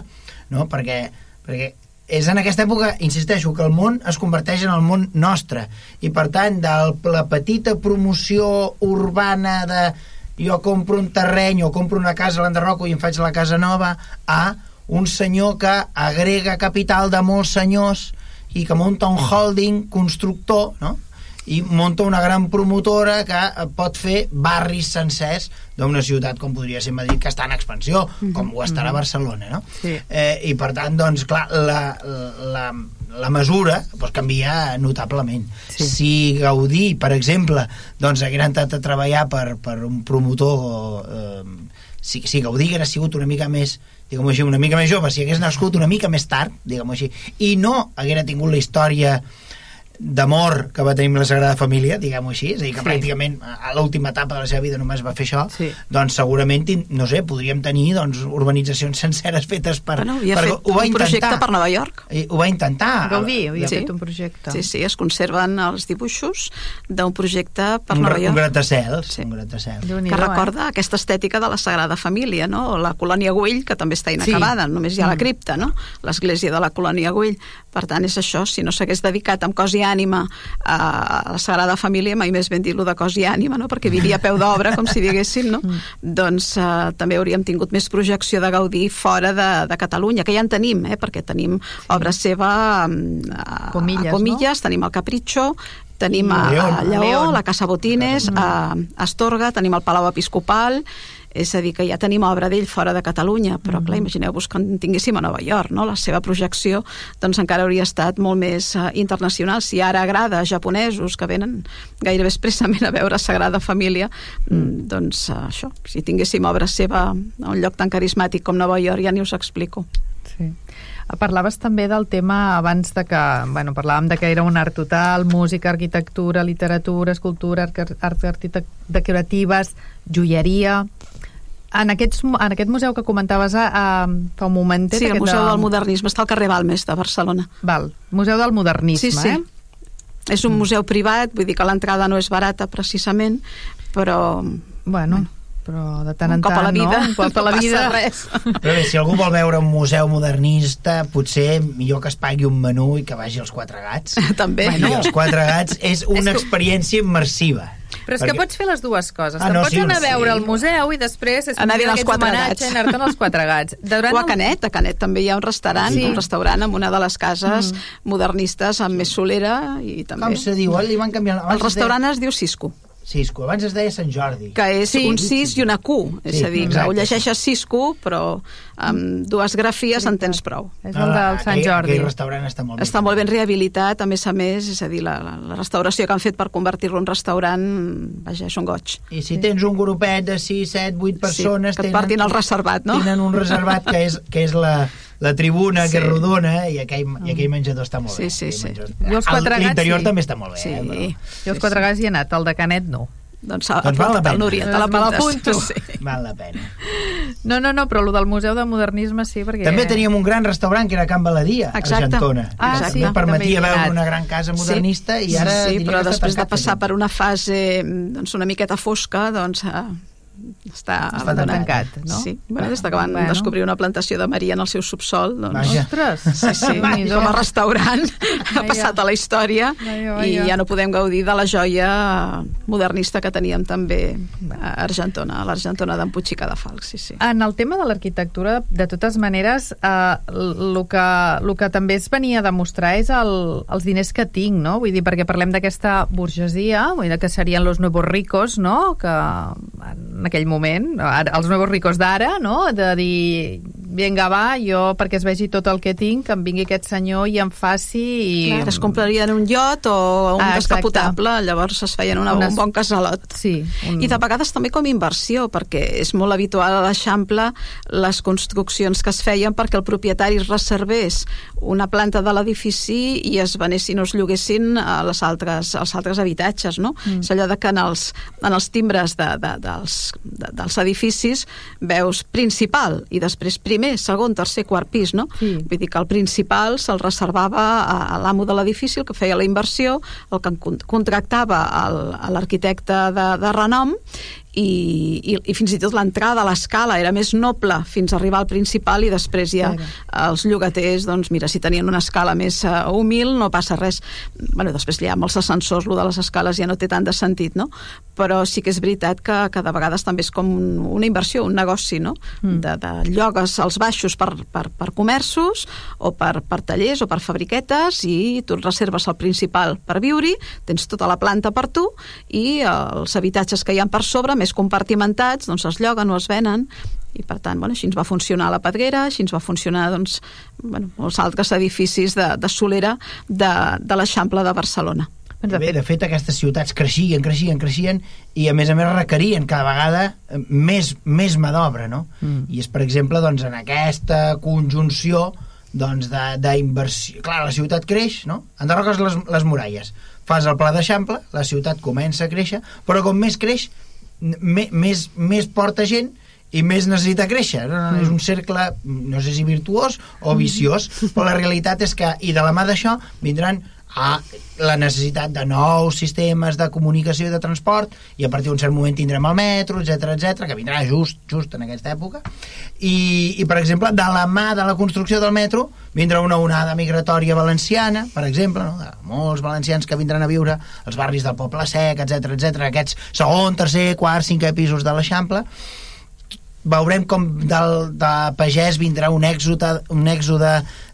no? perquè, perquè és en aquesta època, insisteixo, que el món es converteix en el món nostre i per tant, de la petita promoció urbana de jo compro un terreny o compro una casa a l'Enderroco i em faig la casa nova a un senyor que agrega capital de molts senyors i que munta un holding constructor, no? I munta una gran promotora que pot fer barris sencers d'una ciutat com podria ser Madrid, que està en expansió, mm -hmm. com ho estarà Barcelona, no? Sí. Eh, I per tant, doncs, clar, la, la, la mesura doncs, canvia notablement. Sí. Si Gaudí, per exemple, doncs, haguera entrat a treballar per, per un promotor... Eh, si, si Gaudí hagués sigut una mica més diguem així, una mica més jove, si hagués nascut una mica més tard, diguem així, i no haguera tingut la història d'amor que va tenir amb la Sagrada Família, diguem-ho així, és a dir, que Sí. pràcticament a l'última etapa de la seva vida només va fer això, Sí. doncs segurament, no sé, podríem tenir doncs, urbanitzacions senceres fetes per... Bueno, havia per fet ho va un projecte intentar. per Nova York. I Ho va intentar. Gaudí havia Sí. fet un projecte. Sí, sí, es conserven els dibuixos d'un projecte per un, Nova gra- un York gratacels, Sí. un gratacels. Déu-n'hi-do, que eh? recorda aquesta estètica de la Sagrada Família, no? La colònia Güell, que també està inacabada, Sí. només hi ha la cripta, no? L'església de la colònia Güell. Per tant, és això, si no s'hagués dedicat amb cos i ànima a la Sagrada Família, mai més ben dir-lo de cos i ànima, no? Perquè vivia a peu d'obra, com si diguéssim, no? Doncs eh, també hauríem tingut més projecció de Gaudí fora de, de Catalunya, que ja en tenim, eh? Perquè tenim obra seva mm, a, Comilles, a Comilles, tenim el Capricho, tenim a, a Lleó, León. la Casa Botines, a Astorga, tenim el Palau Episcopal, és a dir, que ja tenim obra d'ell fora de Catalunya, però clar, imagineu-vos que en tinguéssim a Nova York, no? la seva projecció doncs encara hauria estat molt més uh, internacional. Si ara agrada a japonesos que venen gairebé expressament a veure Sagrada Família, mm. doncs uh, això, si tinguéssim obra seva a un lloc tan carismàtic com Nova York, ja ni us explico. Sí. Parlaves també del tema abans de que, bueno, parlàvem de que era un art total, música, arquitectura, literatura, escultura, arts art arquitect- decoratives, joieria... En, aquests, en aquest museu que comentaves a, a, fa un momentet... Sí, el Museu de- del Modernisme està al carrer Balmes de Barcelona. Val, Museu del Modernisme, Sí, sí. eh? És un museu privat, vull dir que l'entrada no és barata precisament, però Bueno, però de tant un en tant, a la vida, no? Un cop a la no vida... passa res. Però bé, si algú vol veure un museu modernista, potser millor que es pagui un menú i que vagi als Quatre Gats. També. I els Quatre Gats és una experiència immersiva. Però és que pots fer les dues coses. Ah, no, pots sí, anar a sí. veure el museu i després és Anar als Quatre Gats. i anar-te'n als Quatre Gats. Durant O a Canet, a Canet també hi ha un restaurant, Sí. un restaurant amb una de les cases modernistes amb més solera i també... Com se diu? eh? Li van canviar... El restaurant es diu Cisco. Cisco, abans es deia Sant Jordi. que és Sí. un cis i una Q, és Sí, a dir, que exacte. ho llegeixes Cisco, però amb dues grafies en tens prou. És el del Sant aquell, Jordi. Aquell restaurant està molt bé. Està molt ben rehabilitat, a més a més, és a dir, la, la, la restauració que han fet per convertir-lo en restaurant, vaja, és un goig. I si tens un grupet de 6, 7, 8 persones... que et portin al reservat, no? Tenen un reservat que és, que és la, la tribuna, Sí. que és rodona, i aquell, i aquell menjador està molt Sí, bé. sí, sí. menjador- Jo als Quatre Gats, L'interior sí. també està molt bé. Sí. Eh, però... Jo als Quatre Gats hi he anat, el de Canet no. Doncs, Doncs val la pena. al Núria, te l'apunto. Sí. Val la pena. No, no, no, però el del Museu de Modernisme sí, perquè... També teníem un gran restaurant que era Can Baladia, a Exacte. Argentona. Ah, que sí, permetia veure anat. una gran casa modernista i ara sí, diria però després de passar per una fase doncs, una miqueta fosca, doncs està, abandonat. tancat, no? Sí, bueno, des que van Bueno. descobrir una plantació de Maria en el seu subsol, doncs... Vaja. Ostres! Sí, sí, i com a restaurant ha Vaja. passat a la història Vaja, i vaja. ja no podem gaudir de la joia modernista que teníem també a Argentona, a l'Argentona d'en Puig i Cadafalc, sí, sí. En el tema de l'arquitectura, de totes maneres, eh, el que, lo que també es venia a demostrar és el, els diners que tinc, no? Vull dir, perquè parlem d'aquesta burgesia, vull dir, que serien los nuevos ricos, no? Que en aquell moment, ara, els nuevos ricos d'ara, no? De dir, vinga, va, jo, perquè es vegi tot el que tinc, que em vingui aquest senyor i em faci... I... Clar, es comprarien un iot o un Ah, descapotable, llavors es feien una, Unes- un bon casalot. Sí. Un... I de vegades també com inversió, perquè és molt habitual a l'Eixample les construccions que es feien perquè el propietari es reservés una planta de l'edifici i es venessin o es lloguessin a les altres, als altres habitatges, no? Mm. És allò de que en els, en els timbres de, de, dels, de, dels edificis veus principal i després primer primer, segon, tercer, quart pis, no? Sí. Vull dir que el principal se'l reservava a, a l'amo de l'edifici, el que feia la inversió, el que contractava l'arquitecte de, de renom i, i, i fins i tot l'entrada a l'escala era més noble fins a arribar al principal i després ja els llogaters, doncs mira, si tenien una escala més uh, humil no passa res. Bueno, després ja amb els ascensors, lo de les escales ja no té tant de sentit, no? Però sí que és veritat que, que de vegades també és com un- una inversió, un negoci, no? Mm. De, de llogues als baixos per, per, per comerços o per, per tallers o per fabriquetes i tu reserves el principal per viure tens tota la planta per tu i els habitatges que hi ha per sobre, més compartimentats, doncs es lloguen o es venen i per tant, bueno, així ens va funcionar la Pedrera, així ens va funcionar doncs, bueno, molts altres edificis de, de solera de, de l'Eixample de Barcelona. Doncs, de Bé, fet, de fet, aquestes ciutats creixien, creixien, creixien i, a més a més, requerien cada vegada eh, més, més mà d'obra, no? Mm. I és, per exemple, doncs, en aquesta conjunció doncs, d'inversió... Clar, la ciutat creix, no? Enderroques les, les muralles, fas el pla d'Eixample, la ciutat comença a créixer, però com més creix, més, més porta gent i més necessita créixer. No, no, és un cercle, no sé si virtuós o viciós, però la realitat és que, i de la mà d'això, vindran a la necessitat de nous sistemes de comunicació i de transport i a partir d'un cert moment tindrem el metro, etc etc que vindrà just, just en aquesta època i, i per exemple de la mà de la construcció del metro vindrà una onada migratòria valenciana per exemple, no? de molts valencians que vindran a viure als barris del Poble Sec, etc etc aquests segon, tercer, quart, cinquè pisos de l'Eixample veurem com del, de pagès vindrà un èxode, un èxode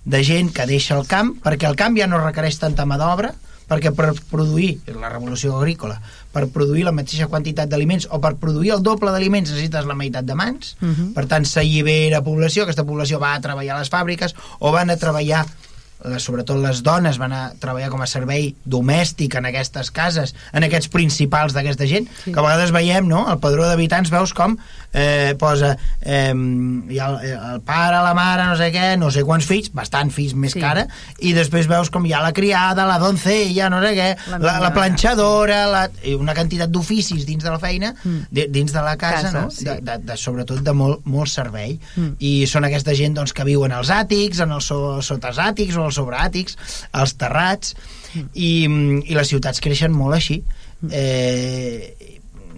de gent que deixa el camp, perquè el camp ja no requereix tanta mà d'obra, perquè per produir la revolució agrícola, per produir la mateixa quantitat d'aliments o per produir el doble d'aliments necessites la meitat de mans, Uh -huh. per tant s'allibera població, aquesta població va a treballar a les fàbriques o van a treballar les, sobretot les dones van a treballar com a servei domèstic en aquestes cases, en aquests principals d'aquesta gent, sí. que a vegades veiem, no?, el padró d'habitants veus com eh, posa eh, hi ha el, el pare, la mare, no sé què, no sé quants fills, bastant fills més Sí. cara, i després veus com hi ha la criada, la doncella, no sé què, La la, la, planxadora, la, una quantitat d'oficis dins de la feina, Mm. dins de la casa, Casa, no? sí. de, de, de, sobretot de molt, molt servei. Mm. I són aquesta gent doncs, que viuen als àtics, en els so, sotasàtics o els sobreàtics, als terrats, i, i les ciutats creixen molt així. Eh,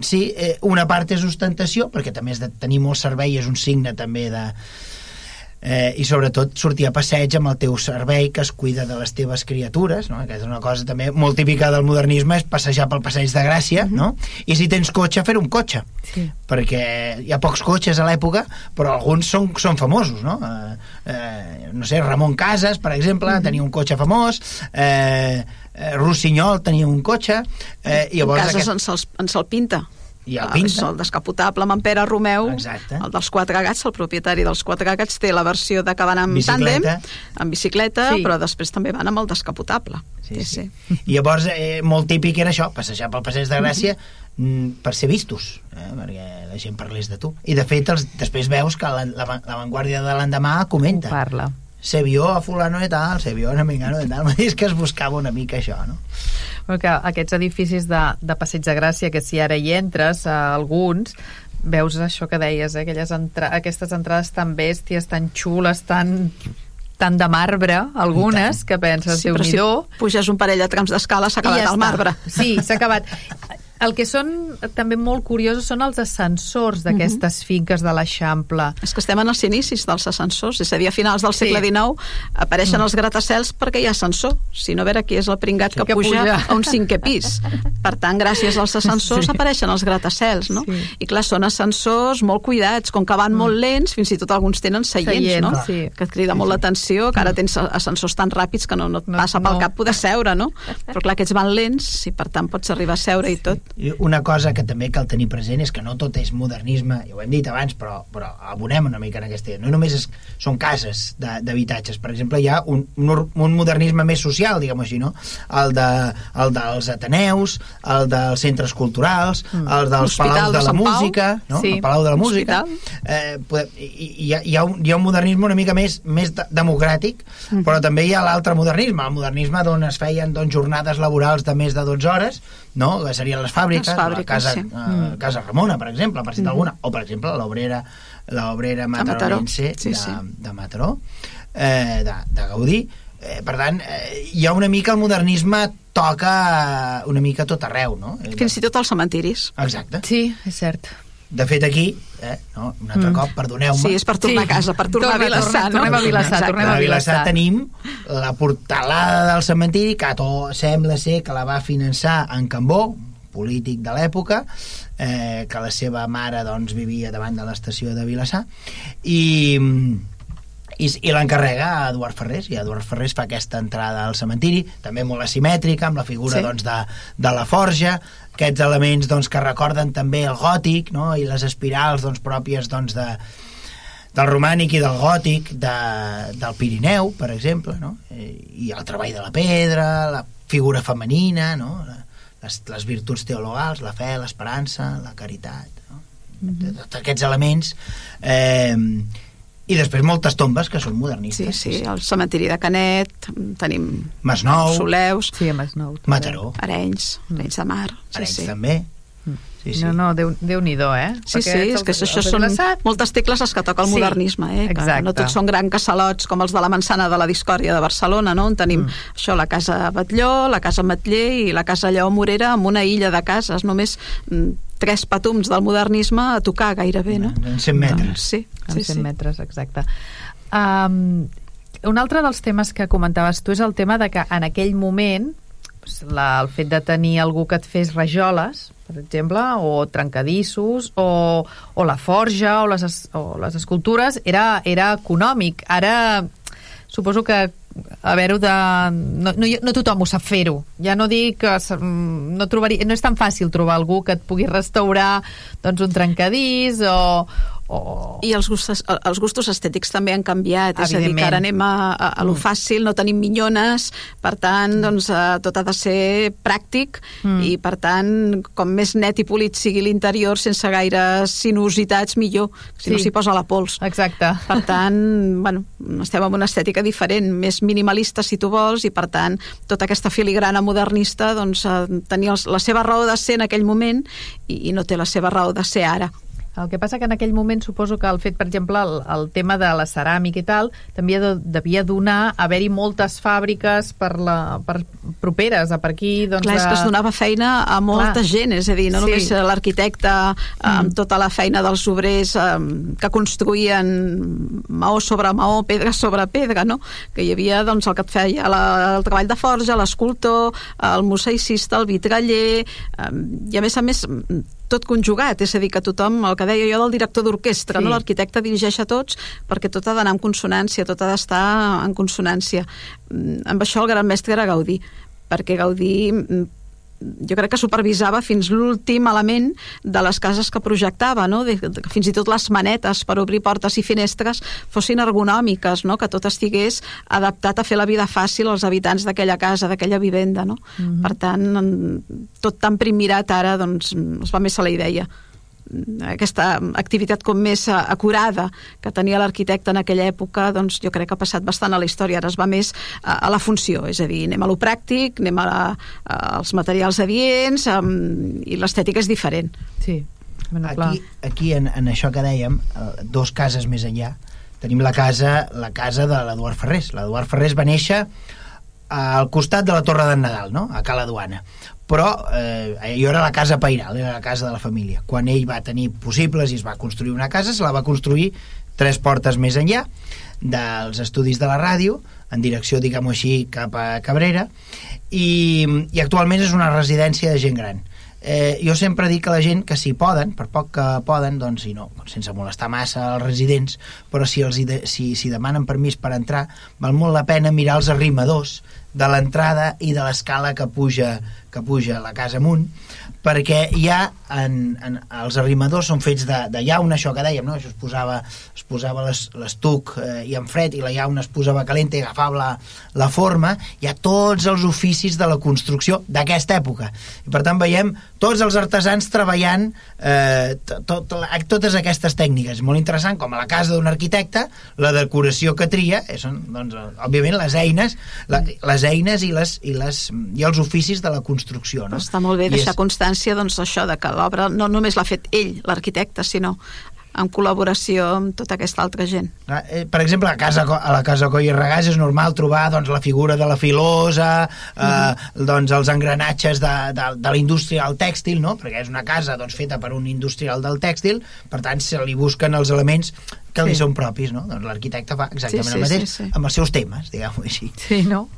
sí, eh, una part és ostentació, perquè també és de tenir molt servei, és un signe també de, eh, i sobretot sortir a passeig amb el teu servei que es cuida de les teves criatures no? que és una cosa també molt típica del modernisme és passejar pel passeig de Gràcia no? i si tens cotxe, fer un cotxe Sí. perquè hi ha pocs cotxes a l'època però alguns són, són famosos no? Eh, eh, no sé, Ramon Casas per exemple, tenia un cotxe famós eh, eh, Rossinyol tenia un cotxe eh, i llavors Cases aquest... en se'ls en. I el Ah, pinta. és el descapotable amb en Pere Romeu, Exacte. el dels quatre gats, el propietari dels quatre gats, té la versió de que van amb Bicicleta. tàndem, amb bicicleta, Sí. però després també van amb el descapotable. Sí, sí. I llavors, eh, molt típic era això, passejar pel passeig de Gràcia mm, per ser vistos, eh, perquè la gent parlés de tu. I, de fet, els, després veus que la, la, la Vanguardia de l'endemà Ho comenta parla. se vio a fulano de tal, se vio a mengano de tal. És que es buscava una mica això, no? Perquè aquests edificis de, de Passeig de Gràcia, que si ara hi entres, a alguns, veus això que deies, eh? Aquelles entra aquestes entrades tan bèsties, tan xules, tan tan de marbre, algunes, que penses, Sí, déu però nhi si puges un parell de trams d'escala s'ha acabat ja el marbre. Sí, s'ha acabat. El que són també molt curiosos són els ascensors d'aquestes Mhm. finques de l'Eixample. És que estem en els inicis dels ascensors, és a dir, a finals del segle Sí. XIX apareixen els gratacels perquè hi ha ascensor. Si no, a veure qui és el pringat que, Que puja, puja. a un cinquè pis. Per tant, gràcies als ascensors Sí. apareixen els gratacels, no? Sí. Mm. I clar, són ascensors molt cuidats, com que van molt lents, fins i tot alguns tenen seients, Seients, no? sí. Que et crida molt l'atenció, que ara tens ascensors tan ràpids que no, no et No, passa pel no. cap poder seure, no? Però clar, aquests van lents i per tant pots arribar a seure i tot. I una cosa que també cal tenir present és que no tot és modernisme, ja ho hem dit abans, però, però abonem una mica en aquesta idea. No només és, són cases d'habitatges. Per exemple, hi ha un, un, modernisme més social, diguem-ho així, no? El, de, el dels Ateneus, el dels centres culturals, Mm. el dels palaus de de la Pau. música, no? Sí. el Palau de la Música. Eh, hi, ha, hi, ha un, hi ha un modernisme una mica més, més de, democràtic, Mhm. però també hi ha l'altre modernisme, el modernisme d'on es feien doncs, jornades laborals de més de 12 hores, no? que serien les fàbriques, Les fàbriques, la casa, sí. eh, casa Ramona, per exemple, per citar alguna, o per exemple l'obrera l'obrera Mataró. matarolense Sí, de, sí. de Mataró, eh, de, de Gaudí. Eh, per tant, eh, hi ha una mica el modernisme toca una mica tot arreu, no? Fins i tot als cementiris. Exacte. Sí, és cert. De fet, aquí, eh, no, un altre Mm. cop, perdoneu-me, Sí, és per tornar Sí. a casa, per tornar Torna, a Vilassar. torna- tornem a Vilassar, tornem a a Vilassar Vilassar. tenim la portalada del cementiri que to, sembla ser que la va finançar en Cambó, polític de l'època, eh, que la seva mare doncs, vivia davant de l'estació de Vilassar, i, i, i l'encarrega a Eduard Ferrés, i Eduard Ferrés fa aquesta entrada al cementiri, també molt asimètrica, amb la figura Sí. doncs, de, de la forja, aquests elements doncs, que recorden també el gòtic, no? i les espirals doncs, pròpies doncs, de, del romànic i del gòtic de, del Pirineu, per exemple, no? Eh, i el treball de la pedra, la figura femenina, no? Les, les virtuts teologals, la fe, l'esperança, la caritat, no? Mhm. de, tots aquests elements eh, i després moltes tombes que són Sí, modernistes sí, el cementiri de Canet, tenim Masnou, Soleus, Sí, Masnou. també. Mataró, Arenys, Arenys de Mar. Sí, Arenys sí. també sí, sí. No, no, Déu- Déu-n'hi-do, eh? Sí, sí, Perquè és que això són moltes tecles les que toca el Sí, modernisme, eh? que exacte. no tots són grans casalots com els de la Mansana de la Discòrdia de Barcelona, no? On tenim mm. això, la casa Batlló, la casa Matller i la casa Lleó Morera amb una illa de cases, només mm, tres patums del modernisme a tocar gairebé, no? en 100 metres Doncs, sí, En sí, 100 sí. metres, exacte. Um, un altre dels temes que comentaves tu és el tema de que en aquell moment doncs, la, el fet de tenir algú que et fes rajoles, per exemple, o trencadissos, o, o la forja, o les, es- o les escultures, era, era econòmic. Ara suposo que haver-ho de... No, no, no tothom ho sap fer-ho. Ja no dic que mm, no, trobaria, no és tan fàcil trobar algú que et pugui restaurar doncs, un trencadís o... o... I els gustos, els gustos estètics també han canviat, és a dir, que ara anem a, a, a lo fàcil, no tenim minyones, per tant, doncs, eh, tot ha de ser pràctic Mm. i, per tant, com més net i polit sigui l'interior, sense gaires sinuositats, millor, si Sí. no s'hi posa la pols. Exacte. Per tant, bueno, estem en una estètica diferent, més minimalista, si tu vols, i per tant, tota aquesta filigrana modernista doncs, eh, tenia la seva raó de ser en aquell moment i, i no té la seva raó de ser ara. El que passa que en aquell moment suposo que el fet, per exemple, el, el tema de la ceràmica i tal, també de, devia donar haver-hi moltes fàbriques per, la, per properes a per aquí. Doncs, Clar, és que es donava feina a molta Clar. gent, és a dir, no Sí. Mm. només l'arquitecte eh, amb tota la feina dels obrers eh, que construïen maó sobre maó, pedra sobre pedra, no? Que hi havia doncs, el que et feia la, el treball de forja, l'escultor, el mosaicista, el vitraller, eh, i a més a més tot conjugat, és a dir, que tothom, el que deia jo del director d'orquestra, Sí. no? l'arquitecte dirigeix a tots perquè tot ha d'anar en consonància, tot ha d'estar en consonància. Mm, Amb això el gran mestre era Gaudí, perquè Gaudí mm, jo crec que supervisava fins l'últim element de les cases que projectava, no? de, de, fins i tot les manetes per obrir portes i finestres fossin ergonòmiques, no? que tot estigués adaptat a fer la vida fàcil als habitants d'aquella casa, d'aquella vivenda. No? Mhm. Per tant, tot tan primirat ara doncs, es va més a la idea aquesta activitat com més acurada que tenia l'arquitecte en aquella època, doncs jo crec que ha passat bastant a la història, ara es va més a, a la funció, és a dir, anem a lo pràctic, anem a, la, als materials adients um, i l'estètica és diferent. Sí, bueno, clar. aquí, aquí en, en això que dèiem eh, dos cases més enllà tenim la casa, la casa de l'Eduard Ferrés l'Eduard Ferrés va néixer al costat de la Torre d'en Nadal no? a Cala Duana. Però eh, jo era la casa pairal, era la casa de la família. Quan ell va tenir possibles i es va construir una casa, se la va construir tres portes més enllà dels estudis de la ràdio en direcció, diguem-ho així, cap a Cabrera i, i actualment és una residència de gent gran. Eh, jo sempre dic que la gent que si poden, per poc que poden doncs, i no, sense molestar massa els residents però si, els si, si demanen permís per entrar, val molt la pena mirar els arrimadors de l'entrada i de l'escala que puja que puja la casa amunt perquè ha en, en, els arrimadors són fets de, de llauna, això que dèiem no? això es posava, es posava les- l'estuc eh, i en fred i la llauna es posava calenta i agafava la, la forma hi ha tots els oficis de la construcció d'aquesta època i per tant veiem tots els artesans treballant eh, to- tot, totes aquestes tècniques molt interessant com a la casa d'un arquitecte la decoració que tria eh, són doncs, òbviament les eines la, les eines i, les, i, les, i els oficis de la construcció no? Està molt bé I deixar és- constància doncs, això de que l'obra no només l'ha fet ell, l'arquitecte, sinó en col·laboració amb tota aquesta altra gent. Ah, eh, Per exemple, a, casa, a la casa Coll i Regàs és normal trobar doncs, la figura de la filosa, eh, doncs, els engranatges de, de, de la indústria del tèxtil, no? perquè és una casa doncs, feta per un industrial del tèxtil, per tant, se li busquen els elements que li Sí. són propis. No? Doncs l'arquitecte fa exactament Sí, sí, el mateix sí, sí. amb els seus temes, diguem-ho així. Sí, no?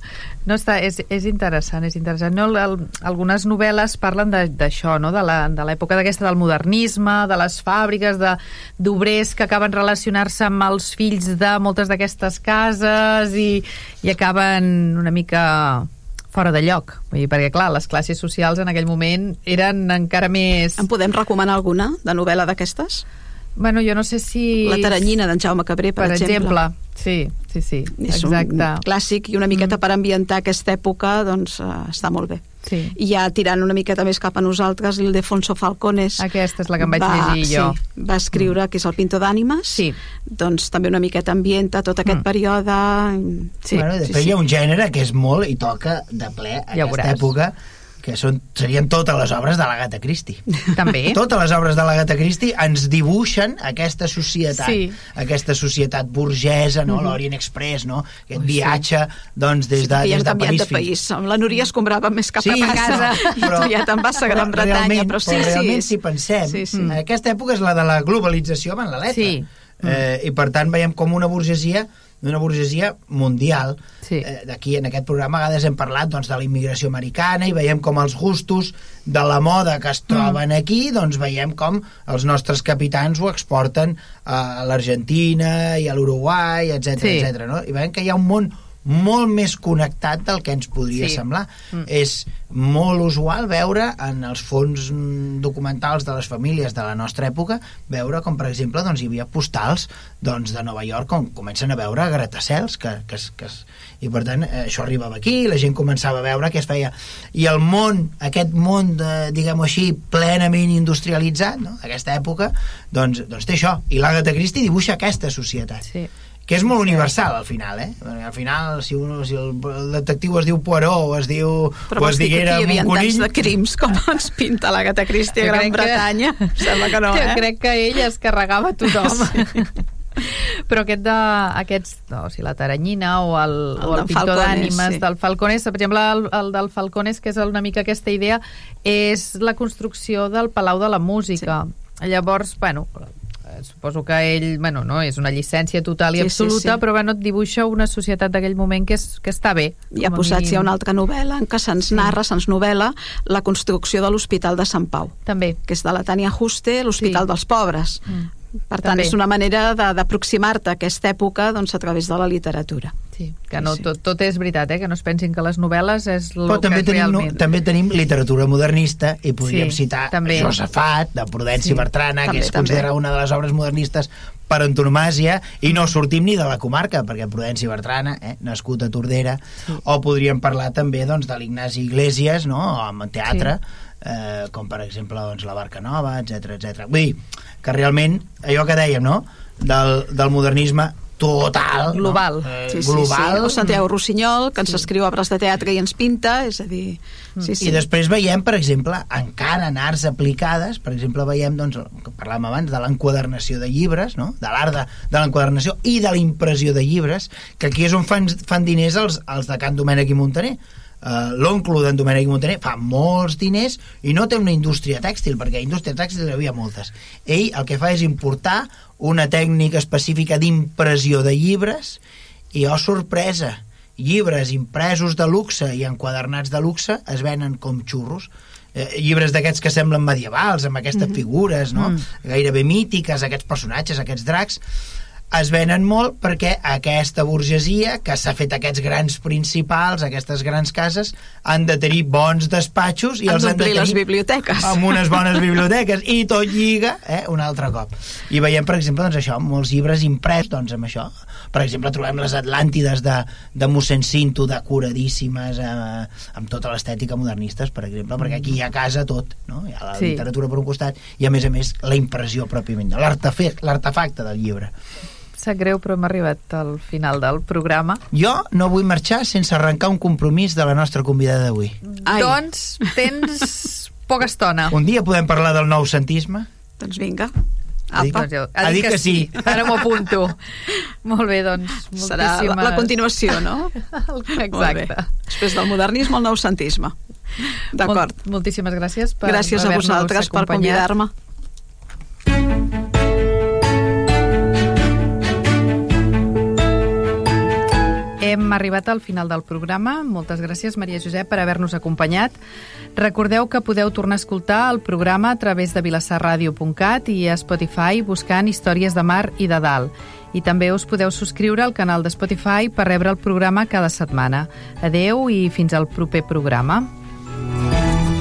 No està, és, és interessant, és interessant. No, el, algunes novel·les parlen de- d'això, no? de la- de l'època d'aquesta del modernisme, de les fàbriques, de d'obrers que acaben relacionar-se amb els fills de moltes d'aquestes cases i, i acaben una mica fora de lloc. Vull dir, perquè, clar, les classes socials en aquell moment eren encara més... En podem recomanar alguna de novel·la d'aquestes? Bueno, jo no sé si... La taranyina d'en Jaume Cabré, per, per exemple. Sí, sí, sí, És exacte. un clàssic i una miqueta per ambientar aquesta època doncs eh, està molt bé. Sí. I ja tirant una miqueta més cap a nosaltres, l'Ildefonso Falcones Aquesta és la que em vaig va, llegir jo. Sí, va escriure, que és el pintor d'ànimes, Sí. doncs també una miqueta ambienta tot aquest Mm. període... Sí, bueno, després sí. hi ha un gènere que és molt i toca de ple a Ja aquesta veuràs. època que són, serien totes les obres de l'Agatha Christie. També? Totes les obres de l'Agatha Christie ens dibuixen aquesta societat, Sí. aquesta societat burgesa, no? l'Orient Express, no? aquest Ui, sí. viatge doncs, des de, ja des de París de país. Amb la Núria es comprava més cap Sí, a casa i tu ja te'n vas a Gran però Bretanya. realment, Però sí, realment, sí. si pensem, Sí, sí. mm. aquesta època és la de la globalització amb la letra. Sí. Eh, I per tant veiem com una burgesia una burgesia mundial. Sí. Eh, D'aquí, en aquest programa, a vegades hem parlat doncs, de la immigració americana i veiem com els gustos de la moda que es troben aquí, doncs veiem com els nostres capitans ho exporten a l'Argentina i a l'Uruguai, etc Sí. etc. no? I veiem que hi ha un món molt més connectat del que ens podria Sí. semblar. Mm. És molt usual veure en els fons documentals de les famílies de la nostra època, veure com, per exemple, doncs, hi havia postals doncs, de Nova York on comencen a veure gratacels que, que, que, i per tant eh, això arribava aquí, la gent començava a veure què es feia, i el món aquest món, de, diguem-ho així plenament industrialitzat, no? aquesta època doncs, doncs té això, i l'Agatha Christie dibuixa aquesta societat Sí. Que és molt universal al final, eh? Perquè Al final, si, un, si el, el detectiu es diu Poirot o es diu Però o vols es dir que diguera aquí hi havia un tants conill... de crims com ens pinta l'Agatha Christie a Jo Gran que- Bretanya? Sembla que no, jo eh? crec que ell es carregava tothom. Però aquest de, aquests, no, o sigui, la taranyina o el, El o el pintor Falcones, d'ànimes sí. del Falcones, per exemple, el, el del Falcones, que és una mica aquesta idea, és la construcció del Palau de la Música. Sí. Llavors, bueno, suposo que ell, bueno, no, és una llicència total i Sí, sí, absoluta, sí. però bueno, et dibuixa una societat d'aquell moment que, és, que està bé. Hi ha mínim. ja una altra novel·la en què se'ns narra, se'ns novel·la la construcció de l'Hospital de Sant Pau, També. que és de la Tània Juste, l'Hospital Sí. dels Pobres. Mm. Per tant, També. és una manera de- d'aproximar-te a aquesta època doncs, a través de la literatura. Sí, que no, Sí. tot, tot és veritat, eh? que no es pensin que les novel·les és el Però que també és tenim, no, realment. també tenim literatura modernista i podríem Sí, citar també. Josefat, de Prudenci Sí, Bertrana, també, que és també. considerada una de les obres modernistes per antonomàsia, i no sortim ni de la comarca, perquè Prudenci Bertrana, eh, nascut a Tordera, Sí. o podríem parlar també doncs, de l'Ignasi Iglesias, no?, amb teatre, eh, com per exemple doncs, la Barca Nova, etc etc. Vull dir que realment, allò que dèiem, no?, del, del modernisme total, Global. no? Eh, Sí, sí, global, sí. O Santiago Rossinyol, que ens escriu obres de teatre i ens pinta, és a dir... Sí, sí. I després veiem, per exemple, encara en arts aplicades, per exemple, veiem, doncs, que parlàvem abans, de l'enquadernació de llibres, no? de l'art de, de l'enquadernació i de la impressió de llibres, que aquí és on fan, fan diners els, els de Can Domènec i Montaner. Uh, L'oncle d'en Domènec Montaner fa molts diners i no té una indústria tèxtil, perquè indústria tèxtil hi havia moltes. Ell el que fa és importar una tècnica específica d'impressió de llibres i, oh, sorpresa, llibres impresos de luxe i enquadernats de luxe es venen com xurros eh, llibres d'aquests que semblen medievals amb aquestes figures no? gairebé mítiques, aquests personatges, aquests dracs es venen molt perquè aquesta burgesia que s'ha fet aquests grans principals, aquestes grans cases, han de tenir bons despatxos i Han els han de d'omplir les tenir biblioteques. amb unes bones biblioteques i tot lliga eh, un altre cop. I veiem, per exemple, doncs això, molts llibres imprès doncs, amb això. Per exemple, trobem les Atlàntides de, de mossèn Cinto, decoradíssimes, eh, amb tota l'estètica modernistes, per exemple, perquè aquí hi ha casa tot, no? Hi ha la Sí. literatura per un costat i, a més a més, la impressió pròpiament, l'artefacte del llibre. Sap greu, però hem arribat al final del programa. Jo no vull marxar sense arrencar un compromís de la nostra convidada d'avui. Doncs tens poca estona. Un dia podem parlar del nou centisme? Doncs vinga, Apa. Doncs jo- a dir que sí. Ara m'ho apunto. Molt bé, doncs, Serà la, moltíssimes... la continuació, no? Exacte. Després del modernisme, el noucentisme. D'acord. Molt, moltíssimes gràcies per Gràcies a vosaltres per convidar-me. Hem arribat al final del programa. Moltes gràcies, Maria Josep, per haver-nos acompanyat. Recordeu que podeu tornar a escoltar el programa a través de vilassarradio.cat i a Spotify buscant Històries de Mar i de Dalt. I també us podeu subscriure al canal de Spotify per rebre el programa cada setmana. Adeu i fins al proper programa.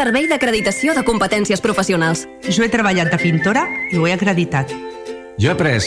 Servei d'acreditació de competències professionals. Jo he treballat de pintora i ho he acreditat. Jo he après a